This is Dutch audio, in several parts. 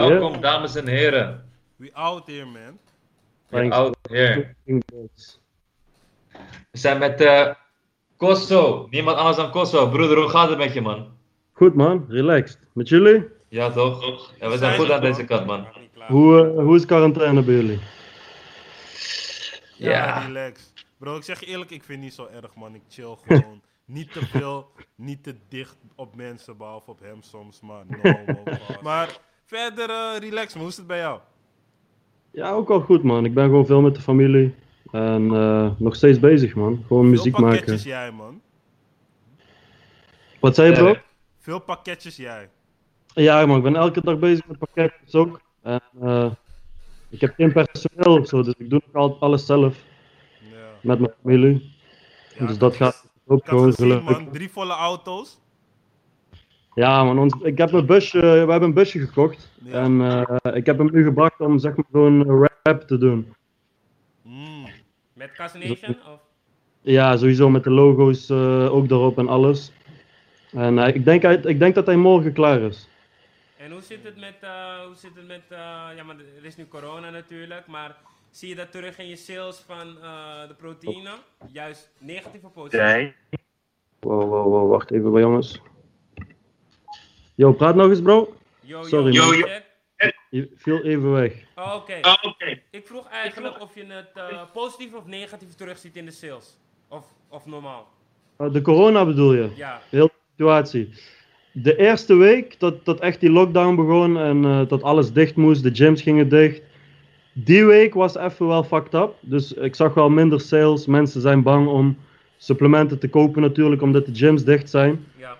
Welkom, dames en heren. We out here, man. Thanks. out here. We zijn met eh Kosso. Niemand anders dan Kosso. Broeder, hoe gaat het met je, man? Goed man, relaxed. Met jullie? Ja, toch? Ja, we zijn goed aan deze kant, man. Hoe, eh, hoe is quarantaine bij jullie? Ja, Ja. relax. Bro, ik zeg je eerlijk, ik vind het niet zo erg, man. Ik chill gewoon. niet te veel, niet te dicht op mensen, behalve op hem soms, maar no homo, gast. Maar verder, eh, relax, man. Hoe is het bij jou? Ja, ook wel goed man. Ik ben gewoon veel met de familie. En eh, nog steeds bezig man. Gewoon muziek Veel pakketjes maken. jij, man. Wat zei je bro? Veel pakketjes jij. Ja man, ik ben elke dag bezig met pakketjes ook. En eh, ik heb geen personeel of zo, dus ik doe nog altijd alles zelf. Ja. Met mijn familie. Ja, dus dat gaat ook gewoon gelukkig. man. Drie volle auto's. Ja man, ons, ik heb een busje, we hebben een busje gekocht. Ja. En eh, ik heb hem nu gebracht om zeg maar zo'n rap te doen. Mm. Met Cassination? Of? Ja, sowieso met de logo's eh, ook erop en alles. En eh, ik, denk, ik denk dat hij morgen klaar is. En hoe zit het met, eh, hoe zit het met eh, ja, maar er is nu corona natuurlijk, maar zie je dat terug in je sales van eh, de proteïne? Juist negatief of positief? Wow, wow, wow, wacht even bij jongens. Yo, praat nog eens bro. Yo, Sorry, yo. Je viel even weg. Oh, Oké. Ik vroeg eigenlijk of je het eh, positief of negatief terugziet in de sales. Of, of normaal. Uh, de corona bedoel je? Ja. Heel de situatie. De eerste week dat, dat echt die lockdown begon en eh, dat alles dicht moest, de gyms gingen dicht. Die week was even wel fucked up. Dus ik zag wel minder sales. Mensen zijn bang om supplementen te kopen natuurlijk, omdat de gyms dicht zijn. Ja.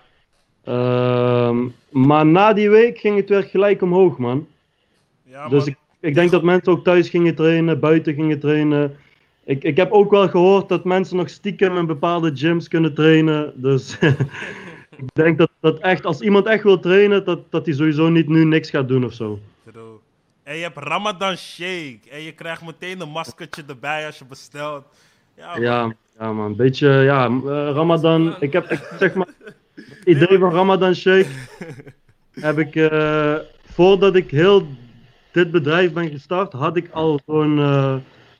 Ehm, maar na die week ging het weer gelijk omhoog, man. Ja, Dus man. ik, ik denk dat mensen ook thuis gingen trainen, buiten gingen trainen. Ik, ik heb ook wel gehoord dat mensen nog stiekem in bepaalde gyms kunnen trainen. Dus ik denk dat, dat echt, als iemand echt wil trainen, dat, dat hij sowieso niet nu niks gaat doen of zo. True. En je hebt Ramadan Shake. En je krijgt meteen een maskertje erbij als je bestelt. Ja, man. Ja, ja man, beetje, ja, eh, Ramadan. Ik heb, ik, zeg maar, het idee van Ramadan Shake heb ik, eh, voordat ik heel dit bedrijf ben gestart, had ik al zo'n eh,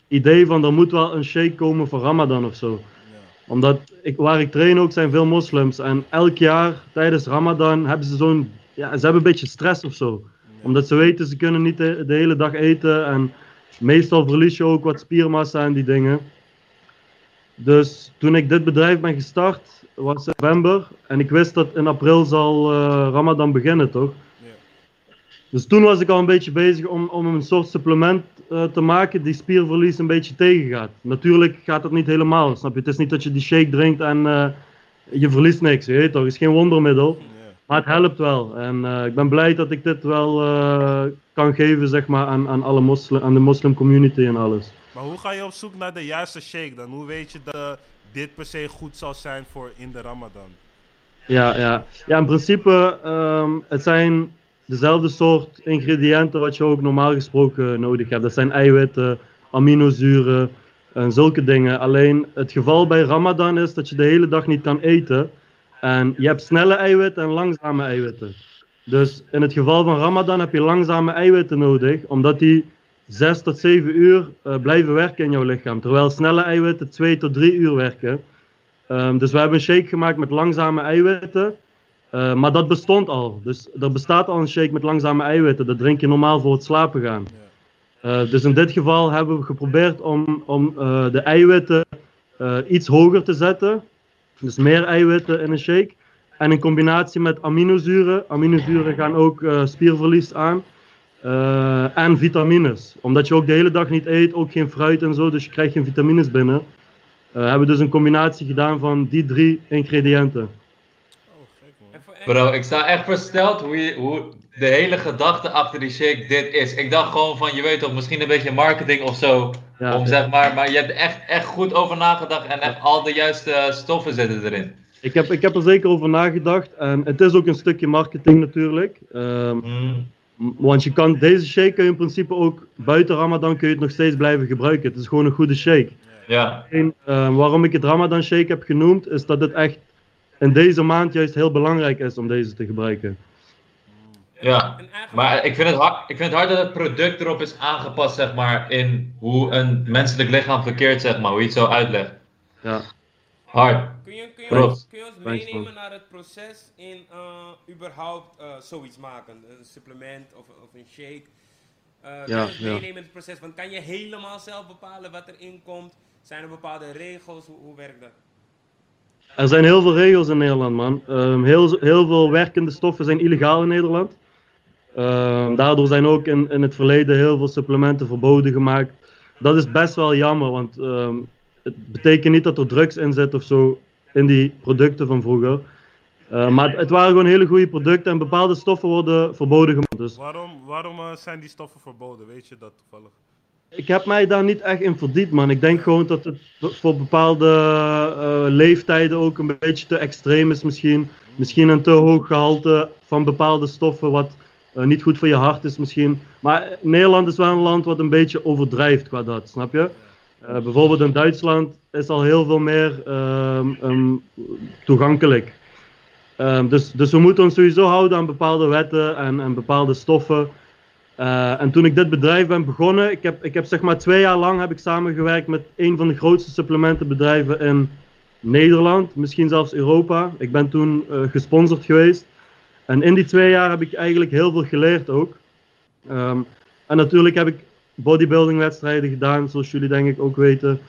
idee van er moet wel een shake komen voor Ramadan of zo. Ja. Omdat ik, waar ik train ook zijn veel moslims. En elk jaar tijdens Ramadan hebben ze zo'n. Ja, ze hebben een beetje stress of zo. Omdat ze weten ze kunnen niet de, de hele dag eten. En meestal verlies je ook wat spiermassa en die dingen. Dus toen ik dit bedrijf ben gestart, was november. En ik wist dat in april zal eh, Ramadan beginnen, toch? Ja. Dus toen was ik al een beetje bezig om, om een soort supplement eh, te maken die spierverlies een beetje tegengaat. Natuurlijk gaat dat niet helemaal, snap je? Het is niet dat je die shake drinkt en eh, je verliest niks, je weet toch? Het is geen wondermiddel, Ja. maar het helpt wel. En ik ben blij dat ik dit wel kan geven, zeg maar, aan, aan, alle moslim, aan de moslim community en alles. Maar hoe ga je op zoek naar de juiste shake dan? Hoe weet je dat dit per se goed zal zijn voor in de Ramadan? Ja, ja. ja in principe, ehm, het zijn dezelfde soort ingrediënten wat je ook normaal gesproken nodig hebt. Dat zijn eiwitten, aminozuren en zulke dingen. Alleen het geval bij Ramadan is dat je de hele dag niet kan eten. En je hebt snelle eiwitten en langzame eiwitten. Dus in het geval van Ramadan heb je langzame eiwitten nodig, omdat die 6 tot 7 uur eh, blijven werken in jouw lichaam. Terwijl snelle eiwitten 2 tot 3 uur werken. Ehm, dus we hebben een shake gemaakt met langzame eiwitten. Eh, maar dat bestond al. Dus er bestaat al een shake met langzame eiwitten. Dat drink je normaal voor het slapen gaan. Eh, dus in dit geval hebben we geprobeerd om, om de eiwitten iets hoger te zetten. Dus meer eiwitten in een shake. En in combinatie met aminozuren. Aminozuren gaan ook spierverlies aan. Eh, en vitamines. Omdat je ook de hele dag niet eet, ook geen fruit en zo. Dus je krijgt geen vitamines binnen. Eh, hebben we dus een combinatie gedaan van die drie ingrediënten. Oh, Bro, ik sta echt versteld hoe, je, hoe de hele gedachte achter die shake dit is. Ik dacht gewoon van, je weet toch, misschien een beetje marketing of zo. Ja, om, ja. zeg maar, maar je hebt er echt, echt goed over nagedacht en echt al de juiste stoffen zitten erin. Ik heb, ik heb er zeker over nagedacht. En het is ook een stukje marketing natuurlijk. Ehm, Mm. Want je kan, deze shake kun je in principe ook buiten Ramadan kun je het nog steeds blijven gebruiken. Het is gewoon een goede shake. Ja, En, eh, waarom ik het Ramadan shake heb genoemd, is dat het echt in deze maand juist heel belangrijk is om deze te gebruiken. Ja, maar ik vind, het hard, ik vind het hard dat het product erop is aangepast, zeg maar, in hoe een menselijk lichaam verkeert, zeg maar, hoe je het zo uitlegt. Ja. Hard. Kun je, kun, je ons, kun je ons Thanks, meenemen man. naar het proces in eh, überhaupt eh, zoiets maken? Een supplement of, of een shake? Eh kun Ja, je ons ja. meenemen in het proces? Want kan je helemaal zelf bepalen wat erin komt? Zijn er bepaalde regels? Hoe, hoe werkt dat? Er zijn heel veel regels in Nederland, man. Ehm, heel, heel veel werkende stoffen zijn illegaal in Nederland. Ehm, daardoor zijn ook in, in het verleden heel veel supplementen verboden gemaakt. Dat is best wel jammer, want ehm, het betekent niet dat er drugs in zit of zo in die producten van vroeger. Eh, maar het waren gewoon hele goede producten en bepaalde stoffen worden verboden gemaakt. Dus Waarom, waarom eh, zijn die stoffen verboden? Weet je dat toevallig? ik heb mij daar niet echt in verdiept, man. Ik denk gewoon dat het voor bepaalde eh, leeftijden ook een beetje te extreem is misschien. Misschien een te hoog gehalte van bepaalde stoffen wat niet goed voor je hart is misschien. Maar Nederland is wel een land wat een beetje overdrijft qua dat, snap je? Eh, bijvoorbeeld in Duitsland is al heel veel meer ehm, ehm, toegankelijk. Ehm, dus, dus we moeten ons sowieso houden aan bepaalde wetten en, en bepaalde stoffen. Eh, en toen ik dit bedrijf ben begonnen, ik heb, ik heb zeg maar twee jaar lang heb ik samengewerkt met een van de grootste supplementenbedrijven in Nederland, misschien zelfs Europa. Ik ben toen eh, gesponsord geweest. En in die twee jaar heb ik eigenlijk heel veel geleerd ook. En natuurlijk heb ik bodybuilding wedstrijden gedaan, zoals jullie denk ik ook weten.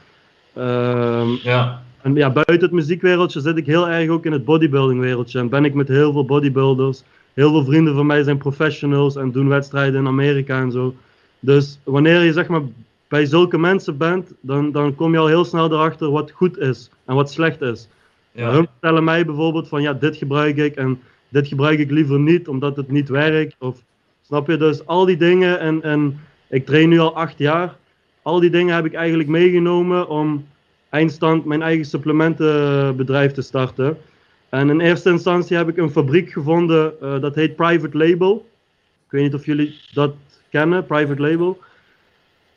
Ehm, Ja. en ja, buiten het muziekwereldje zit ik heel erg ook in het bodybuilding wereldje. En ben ik met heel veel bodybuilders. Heel veel vrienden van mij zijn professionals en doen wedstrijden in Amerika en zo. Dus wanneer je zeg maar bij zulke mensen bent, dan, dan kom je al heel snel erachter wat goed is en wat slecht is. Ja. Hun vertellen mij bijvoorbeeld van ja, dit gebruik ik en dit gebruik ik liever niet omdat het niet werkt. Of, snap je? Dus al die dingen en, en ik train nu al acht jaar. Al die dingen heb ik eigenlijk meegenomen om eindstand mijn eigen supplementenbedrijf te starten. En in eerste instantie heb ik een fabriek gevonden, eh, dat heet Private Label. Ik weet niet of jullie dat kennen, Private Label.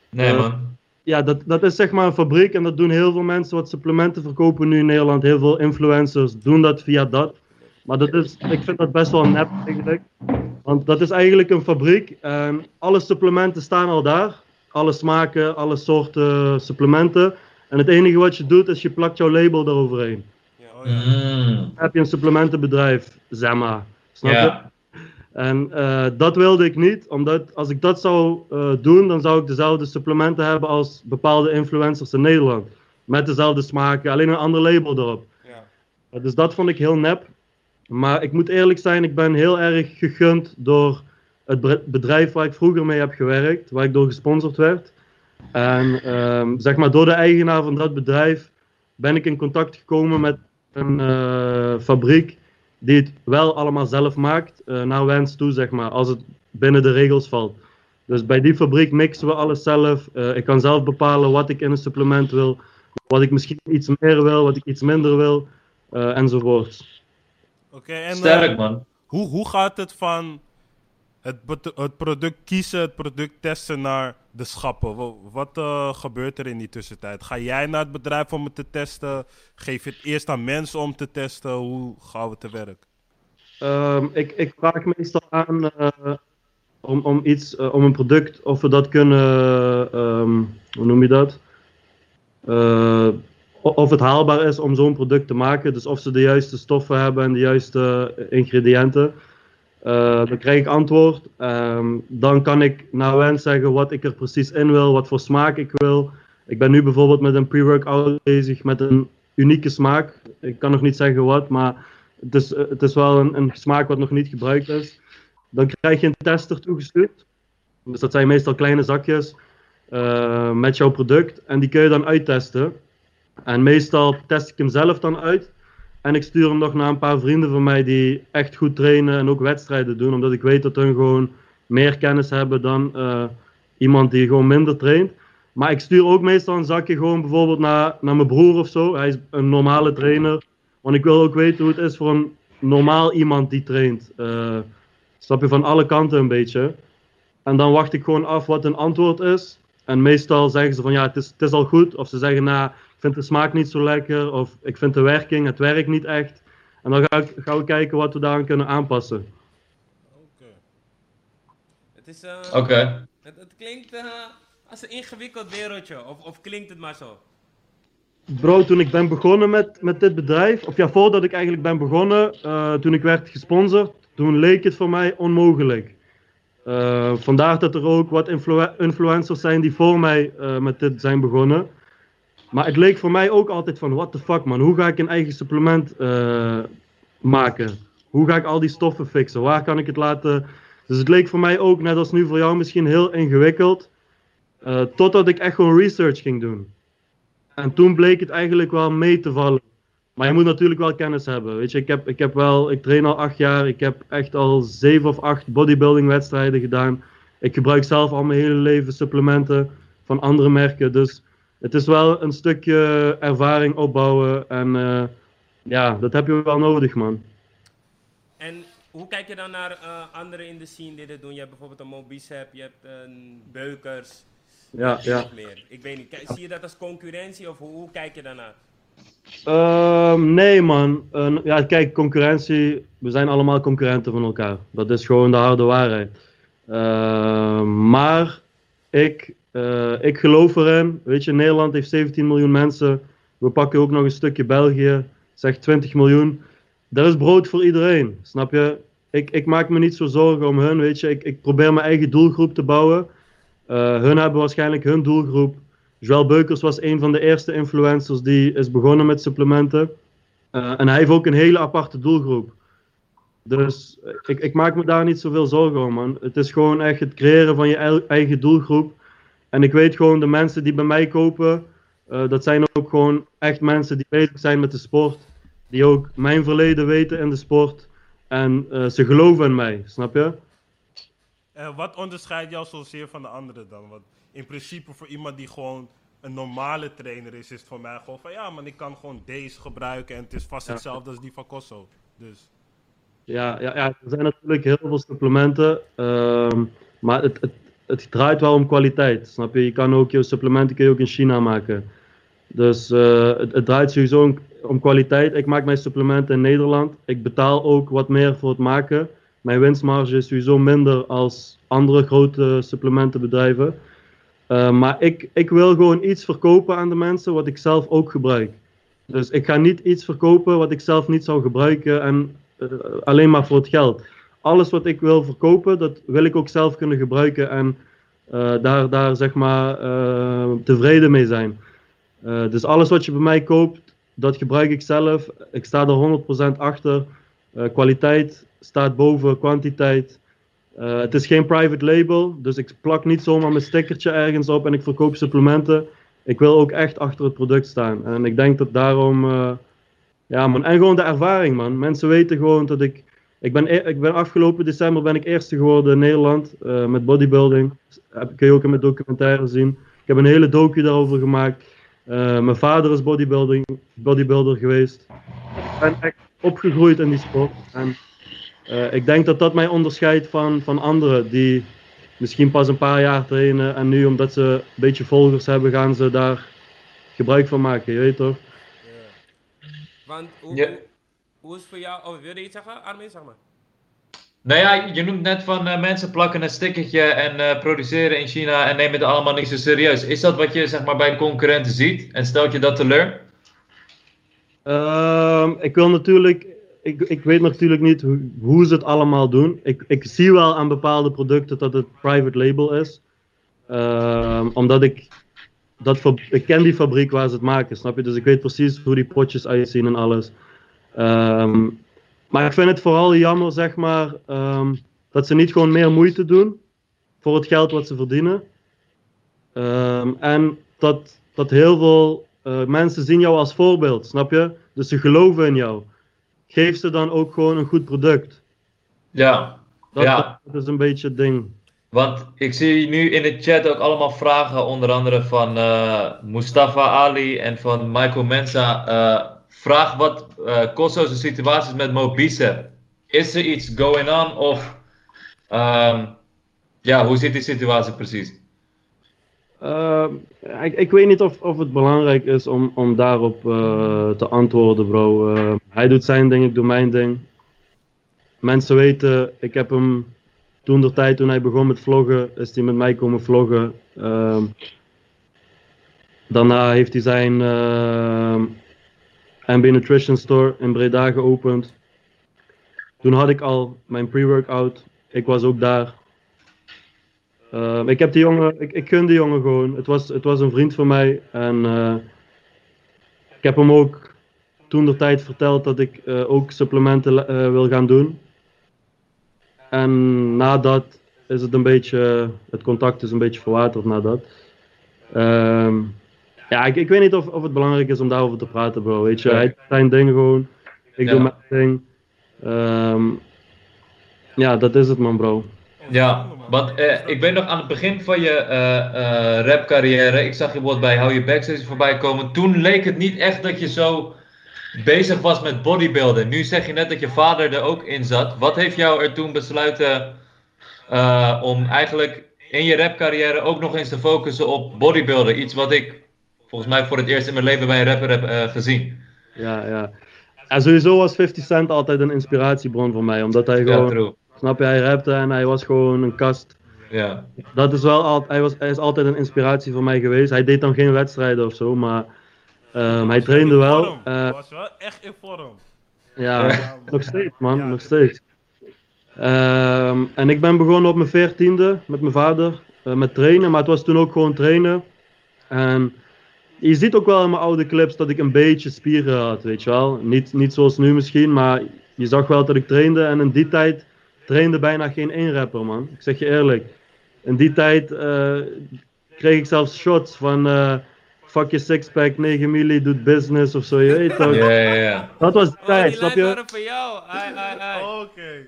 Nee, Eh, man. Ja, dat, dat is zeg maar een fabriek en dat doen heel veel mensen wat supplementen verkopen nu in Nederland. Heel veel influencers doen dat via dat. Maar dat is, ik vind dat best wel nep eigenlijk. Want dat is eigenlijk een fabriek en alle supplementen staan al daar. Alle smaken, alle soorten supplementen. En het enige wat je doet is je plakt jouw label eroverheen. Ja. Oh ja. Mm. Dan heb je een supplementenbedrijf, Zemma. Snap je? En eh, dat wilde ik niet, omdat als ik dat zou eh, doen, dan zou ik dezelfde supplementen hebben als bepaalde influencers in Nederland. Met dezelfde smaken, alleen een ander label erop. Ja. Uh, Dus dat vond ik heel nep. Maar ik moet eerlijk zijn, ik ben heel erg gegund door het bedrijf waar ik vroeger mee heb gewerkt, waar ik door gesponsord werd. En ehm, zeg maar door de eigenaar van dat bedrijf ben ik in contact gekomen met een eh, fabriek die het wel allemaal zelf maakt, eh, naar wens toe, zeg maar, als het binnen de regels valt. Dus bij die fabriek mixen we alles zelf. Eh, ik kan zelf bepalen wat ik in een supplement wil, wat ik misschien iets meer wil, wat ik iets minder wil, enzovoort. Oké, en eh, Sterk, man. hoe, hoe gaat het van het, het product kiezen, het product testen naar de schappen? Wa- Wat eh, gebeurt er in die tussentijd? Ga jij naar het bedrijf om het te testen? Geef je het eerst aan mensen om te testen? Hoe gaan we te werk? Ehm, ik, ik vraag meestal aan eh, om, om iets, eh, om een product, of we dat kunnen, ehm, hoe noem je dat? Of het haalbaar is om zo'n product te maken. Dus of ze de juiste stoffen hebben en de juiste eh, ingrediënten. Eh, dan krijg ik antwoord. Ehm, dan kan ik naar wens zeggen wat ik er precies in wil, wat voor smaak ik wil. Ik ben nu bijvoorbeeld met een pre-workout bezig met een unieke smaak. Ik kan nog niet zeggen wat, maar het is, eh, het is wel een, een smaak wat nog niet gebruikt is. Dan krijg je een tester toegestuurd. Dus dat zijn meestal kleine zakjes met jouw product. En die kun je dan uittesten. En meestal test ik hem zelf dan uit. En ik stuur hem nog naar een paar vrienden van mij die echt goed trainen en ook wedstrijden doen. Omdat ik weet dat hun gewoon meer kennis hebben dan eh, iemand die gewoon minder traint. Maar ik stuur ook meestal een zakje gewoon bijvoorbeeld naar, naar mijn broer of zo. Hij is een normale trainer. Want ik wil ook weten hoe het is voor een normaal iemand die traint. Eh snap je van alle kanten een beetje. En dan wacht ik gewoon af wat een antwoord is. En meestal zeggen ze van ja, het is, het is al goed. Of ze zeggen nou, ik vind de smaak niet zo lekker. Of ik vind de werking, het werkt niet echt. En dan ga ik, gaan we kijken wat we daaraan kunnen aanpassen. Oké. is, eh, Oké. het, het klinkt eh, als een ingewikkeld wereldje, of, of klinkt het maar zo? Bro, toen ik ben begonnen met, met dit bedrijf, of ja, voordat ik eigenlijk ben begonnen, eh, toen ik werd gesponsord, toen leek het voor mij onmogelijk. Eh, vandaar dat er ook wat influ- influencers zijn die voor mij eh, met dit zijn begonnen. Maar het leek voor mij ook altijd van, what the fuck man, hoe ga ik een eigen supplement eh, maken? Hoe ga ik al die stoffen fixen? Waar kan ik het laten? Dus het leek voor mij ook, net als nu voor jou, misschien heel ingewikkeld. eh, totdat ik echt gewoon research ging doen. En toen bleek het eigenlijk wel mee te vallen. Maar je moet natuurlijk wel kennis hebben. Weet je, ik, heb, ik heb wel, ik train al acht jaar. Ik heb echt al zeven of acht bodybuilding wedstrijden gedaan. Ik gebruik zelf al mijn hele leven supplementen van andere merken. Dus het is wel een stukje ervaring opbouwen. En eh, ja, dat heb je wel nodig, man. En hoe kijk je dan naar eh, anderen in de scene die dit doen? Je hebt bijvoorbeeld een Mobicep, je hebt een Beukers. Ja, ja. Meer. Ik weet niet, kijk, zie je dat als concurrentie of hoe, hoe kijk je daarnaar? Ehm, nee, man. Eh, ja, kijk, concurrentie. We zijn allemaal concurrenten van elkaar. Dat is gewoon de harde waarheid. Ehm, maar ik, eh, ik geloof erin. Weet je, Nederland heeft 17 miljoen mensen. We pakken ook nog een stukje België. Zeg 20 miljoen. Er is brood voor iedereen. Snap je? Ik, ik maak me niet zo zorgen om hun. Weet je, ik, ik probeer mijn eigen doelgroep te bouwen. Eh, hun hebben waarschijnlijk hun doelgroep. Joël Beukers was een van de eerste influencers die is begonnen met supplementen. Eh, en hij heeft ook een hele aparte doelgroep. Dus ik, ik maak me daar niet zoveel zorgen om, man. Het is gewoon echt het creëren van je eigen doelgroep. En ik weet gewoon, de mensen die bij mij kopen, eh, dat zijn ook gewoon echt mensen die bezig zijn met de sport. Die ook mijn verleden weten in de sport. En eh, ze geloven in mij, snap je? En wat onderscheidt jou zozeer van de anderen dan? Want in principe voor iemand die gewoon een normale trainer is, is het voor mij gewoon van ja, man, ik kan gewoon deze gebruiken en het is vast Ja. hetzelfde als die van Kosso. Dus Ja, ja, ja, er zijn natuurlijk heel veel supplementen, ehm, maar het, het, het draait wel om kwaliteit, snap je? Je kan ook je supplementen kun je ook in China maken. Dus eh, het, het draait sowieso om, om kwaliteit. Ik maak mijn supplementen in Nederland. Ik betaal ook wat meer voor het maken. Mijn winstmarge is sowieso minder als andere grote supplementenbedrijven. Eh, maar ik, ik wil gewoon iets verkopen aan de mensen wat ik zelf ook gebruik. Dus ik ga niet iets verkopen wat ik zelf niet zou gebruiken en eh, alleen maar voor het geld. Alles wat ik wil verkopen, dat wil ik ook zelf kunnen gebruiken en eh, daar, daar zeg maar eh, tevreden mee zijn. Eh, dus alles wat je bij mij koopt, dat gebruik ik zelf. Ik sta er 100% achter. Kwaliteit staat boven kwantiteit. Het is geen private label, dus ik plak niet zomaar mijn stickertje ergens op en ik verkoop supplementen. Ik wil ook echt achter het product staan. En ik denk dat daarom. ja, man. En gewoon de ervaring, man. Mensen weten gewoon dat ik. Ik ben, e- ik ben afgelopen december ben ik eerste geworden in Nederland eh, met bodybuilding. Heb, kun je ook in mijn documentaire zien. Ik heb een hele docu daarover gemaakt. Eh, mijn vader is bodybuilding, bodybuilder geweest. Ik ben echt opgegroeid in die sport. En eh, ik denk dat dat mij onderscheidt van, van anderen die misschien pas een paar jaar trainen. En nu, omdat ze een beetje volgers hebben, gaan ze daar gebruik van maken. Je weet toch? Want hoe, Ja. Hoe, is het voor jou? Oh, wilde je iets zeggen? Armin, zeg maar. Nou ja, je noemt net van eh, mensen plakken een stickertje en eh, produceren in China en nemen het allemaal niet zo serieus. Is dat wat je zeg maar bij de concurrenten ziet en stelt je dat teleur? Ehm, ik wil natuurlijk, ik, ik weet natuurlijk niet hoe, hoe ze het allemaal doen. Ik, ik zie wel aan bepaalde producten dat het private label is. Ehm, omdat ik, dat ik ken die fabriek waar ze het maken, snap je? Dus ik weet precies hoe die potjes uitzien en alles. Ehm, maar ik vind het vooral jammer, zeg maar, ehm, dat ze niet gewoon meer moeite doen voor het geld wat ze verdienen. Ehm, en dat, dat heel veel eh, mensen zien jou als voorbeeld, snap je? Dus ze geloven in jou. Geef ze dan ook gewoon een goed product. Ja. Dat, Ja. dat is een beetje het ding. Want ik zie nu in de chat ook allemaal vragen, onder andere van eh, Mustafa Ali en van Michael Mensa. Eh, vraag wat eh Kosso's situatie is met Mo Bicep. Is er iets going on of ehm, ja, hoe zit die situatie precies? Eh, ik, ik weet niet of, of het belangrijk is om, om daarop eh, te antwoorden, bro. Hij doet zijn ding, ik doe mijn ding. Mensen weten, ik heb hem toen de tijd, toen hij begon met vloggen, is hij met mij komen vloggen. Ehm, daarna heeft hij zijn MB Nutrition Store in Breda geopend. Toen had ik al mijn pre-workout. Ik was ook daar. Ehm, ik heb die jongen, ik, ik gun die jongen gewoon. Het was, het was een vriend van mij. En uh, ik heb hem ook toen de tijd verteld dat ik uh, ook supplementen uh, wil gaan doen. En nadat is het een beetje, het contact is een beetje verwaterd nadat. Um, ja, ik, ik weet niet of, of het belangrijk is om daarover te praten, bro. Weet je, hij doet zijn ding gewoon. Ik Ja. doe mijn ding. Ehm, ja, dat is het, man, bro. Ja, want eh, ik ben nog aan het begin van je eh eh rapcarrière. Ik zag je bijvoorbeeld bij Hou Je Backstage voorbij komen. Toen leek het niet echt dat je zo bezig was met bodybuilden. Nu zeg je net dat je vader er ook in zat. Wat heeft jou er toen besluiten eh, om eigenlijk in je rapcarrière ook nog eens te focussen op bodybuilden? Iets wat ik volgens mij voor het eerst in mijn leven bij een rapper heb eh, gezien. Ja, ja. En sowieso was 50 Cent altijd een inspiratiebron voor mij. Omdat hij gewoon, snap je, hij rapte en hij was gewoon een kast. Ja, Dat is wel altijd, hij, was, hij is altijd een inspiratie voor mij geweest. Hij deed dan geen wedstrijden of zo, maar ehm, hij trainde wel. Hij Eh, was wel echt in vorm. ja, Ja. nog steeds man, Ja, nog steeds. Ehm, en ik ben begonnen op mijn veertiende met mijn vader, eh, met trainen. Maar het was toen ook gewoon trainen. En je ziet ook wel in mijn oude clips dat ik een beetje spieren had, weet je wel. Niet, niet zoals nu misschien, maar je zag wel dat ik trainde. En in die tijd trainde bijna geen één rapper, man. Ik zeg je eerlijk. In die tijd eh, kreeg ik zelfs shots van... eh, Fuck je sixpack, 9 milli, doet business of zo, je weet toch? ja, ja. ja. Dat was de Oh, tijd, die snap je? waren voor jou. Ai, ai, ai. Oké.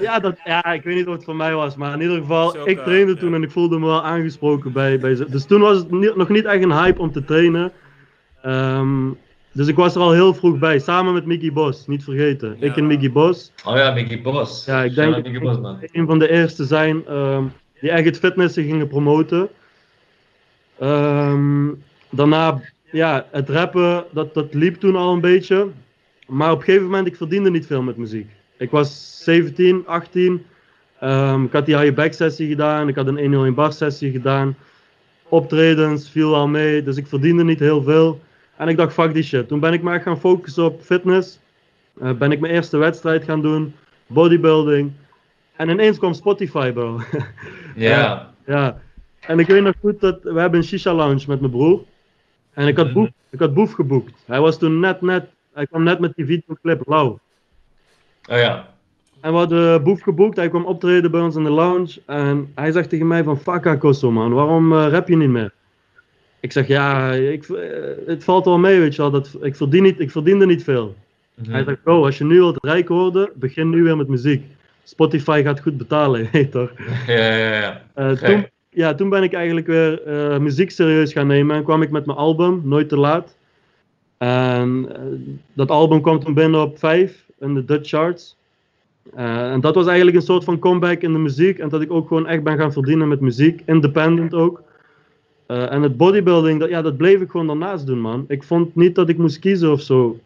Ja, dat, ja, ik weet niet of het voor mij was, maar in ieder geval, ik trainde ja. toen en ik voelde me wel aangesproken bij, bij ze. Dus toen was het niet- nog niet echt een hype om te trainen. Ehm, dus ik was er al heel vroeg bij, samen met Mickey Bos, niet vergeten. Ja. Ik en Mickey Bos. Oh ja, Mickey Bos. Ja, ik denk Mickey Bos, man. een van de eerste zijn ehm, die echt het fitnessen gingen promoten. Ehm, daarna, ja, het rappen, dat, dat liep toen al een beetje. Maar op een gegeven moment, ik verdiende niet veel met muziek. Ik was 17, 18. Ehm, ik had die high back sessie gedaan. Ik had een 101 bar sessie gedaan. Optredens viel al mee. Dus ik verdiende niet heel veel. En ik dacht, fuck die shit. Toen ben ik me echt gaan focussen op fitness. Eh, ben ik mijn eerste wedstrijd gaan doen. Bodybuilding. En ineens kwam Spotify, bro. Ja. ja. En ik weet nog goed dat we hebben een shisha lounge met mijn broer. En ik had, Mhm. Boef, ik had Boef geboekt. Hij was toen net, net, hij kwam net met die videoclip Lauw. Oh ja. En we hadden Boef geboekt, hij kwam optreden bij ons in de lounge. En hij zegt tegen mij van, fuck Kosso man, waarom eh, rap je niet meer? Ik zeg, ja, ik, eh, het valt wel mee, weet je wel. Dat, ik, verdien niet, ik verdiende niet veel. Mhm. Hij zegt, bro, als je nu wilt rijk worden, begin nu weer met muziek. Spotify gaat goed betalen, je weet toch? Ja, ja, ja. Eh, toen, ja, toen ben ik eigenlijk weer eh, muziek serieus gaan nemen en kwam ik met mijn album, Nooit te laat. En eh, dat album kwam toen binnen op 5 in de Dutch charts. Eh, en dat was eigenlijk een soort van comeback in de muziek. En dat ik ook gewoon echt ben gaan verdienen met muziek, independent ook. Eh, en het bodybuilding, dat, ja, dat bleef ik gewoon daarnaast doen, man. Ik vond niet dat ik moest kiezen of zo.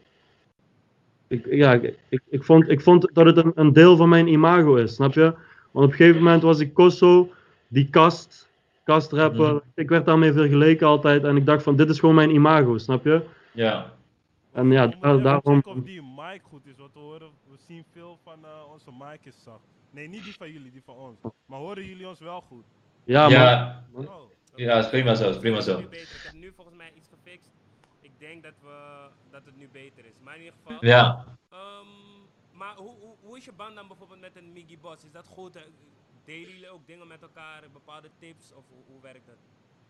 Ik, ja, ik, ik, vond, ik vond dat het een, een deel van mijn imago is, snap je? Want op een gegeven moment was ik Kosso, die kast, kastrapper. Mhm. Ik werd daarmee vergeleken altijd. En ik dacht van, dit is gewoon mijn imago, snap je? Ja. En ja, daar- daarom... mic goed is. Want we, horen, we zien veel van eh, onze mic is zacht. Nee, niet die van jullie, die van ons. Maar horen jullie ons wel goed? Ja, man. Ja, Oh. ja, is prima zo, is prima zo. Ik heb nu volgens mij iets gefixt. Ik denk dat, we, dat het nu beter is. Maar in ieder geval. Ja. Ehm, maar hoe, hoe, hoe is je band dan bijvoorbeeld met een Miggy Boss? Is dat goed? Eh, Delen jullie ook dingen met elkaar? Bepaalde tips? Of hoe, hoe werkt dat?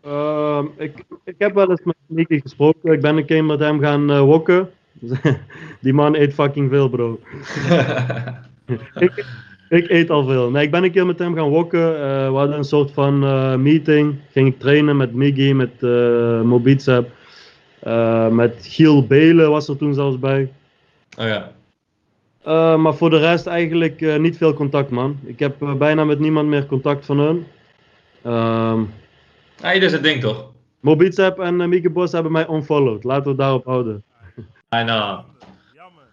Ehm, ik, ik heb wel eens met Nicky gesproken. Ik ben een keer met hem gaan eh wokken. Die man eet fucking veel, bro. ik, ik eet al veel. Nee, ik ben een keer met hem gaan wokken. Eh, we hadden een soort van eh, meeting. Ging ik trainen met Miggy, met uh, Mobitsep. Met Giel Belen was er toen zelfs bij. Oh ja. Maar voor de rest eigenlijk niet veel contact, man. Ik heb bijna met niemand meer contact van hun. Ehm Ah, ieder zijn ding toch? Mobitsep en uh, Mieke Bos hebben mij unfollowed. Laten we het daarop houden. I know. Jammer.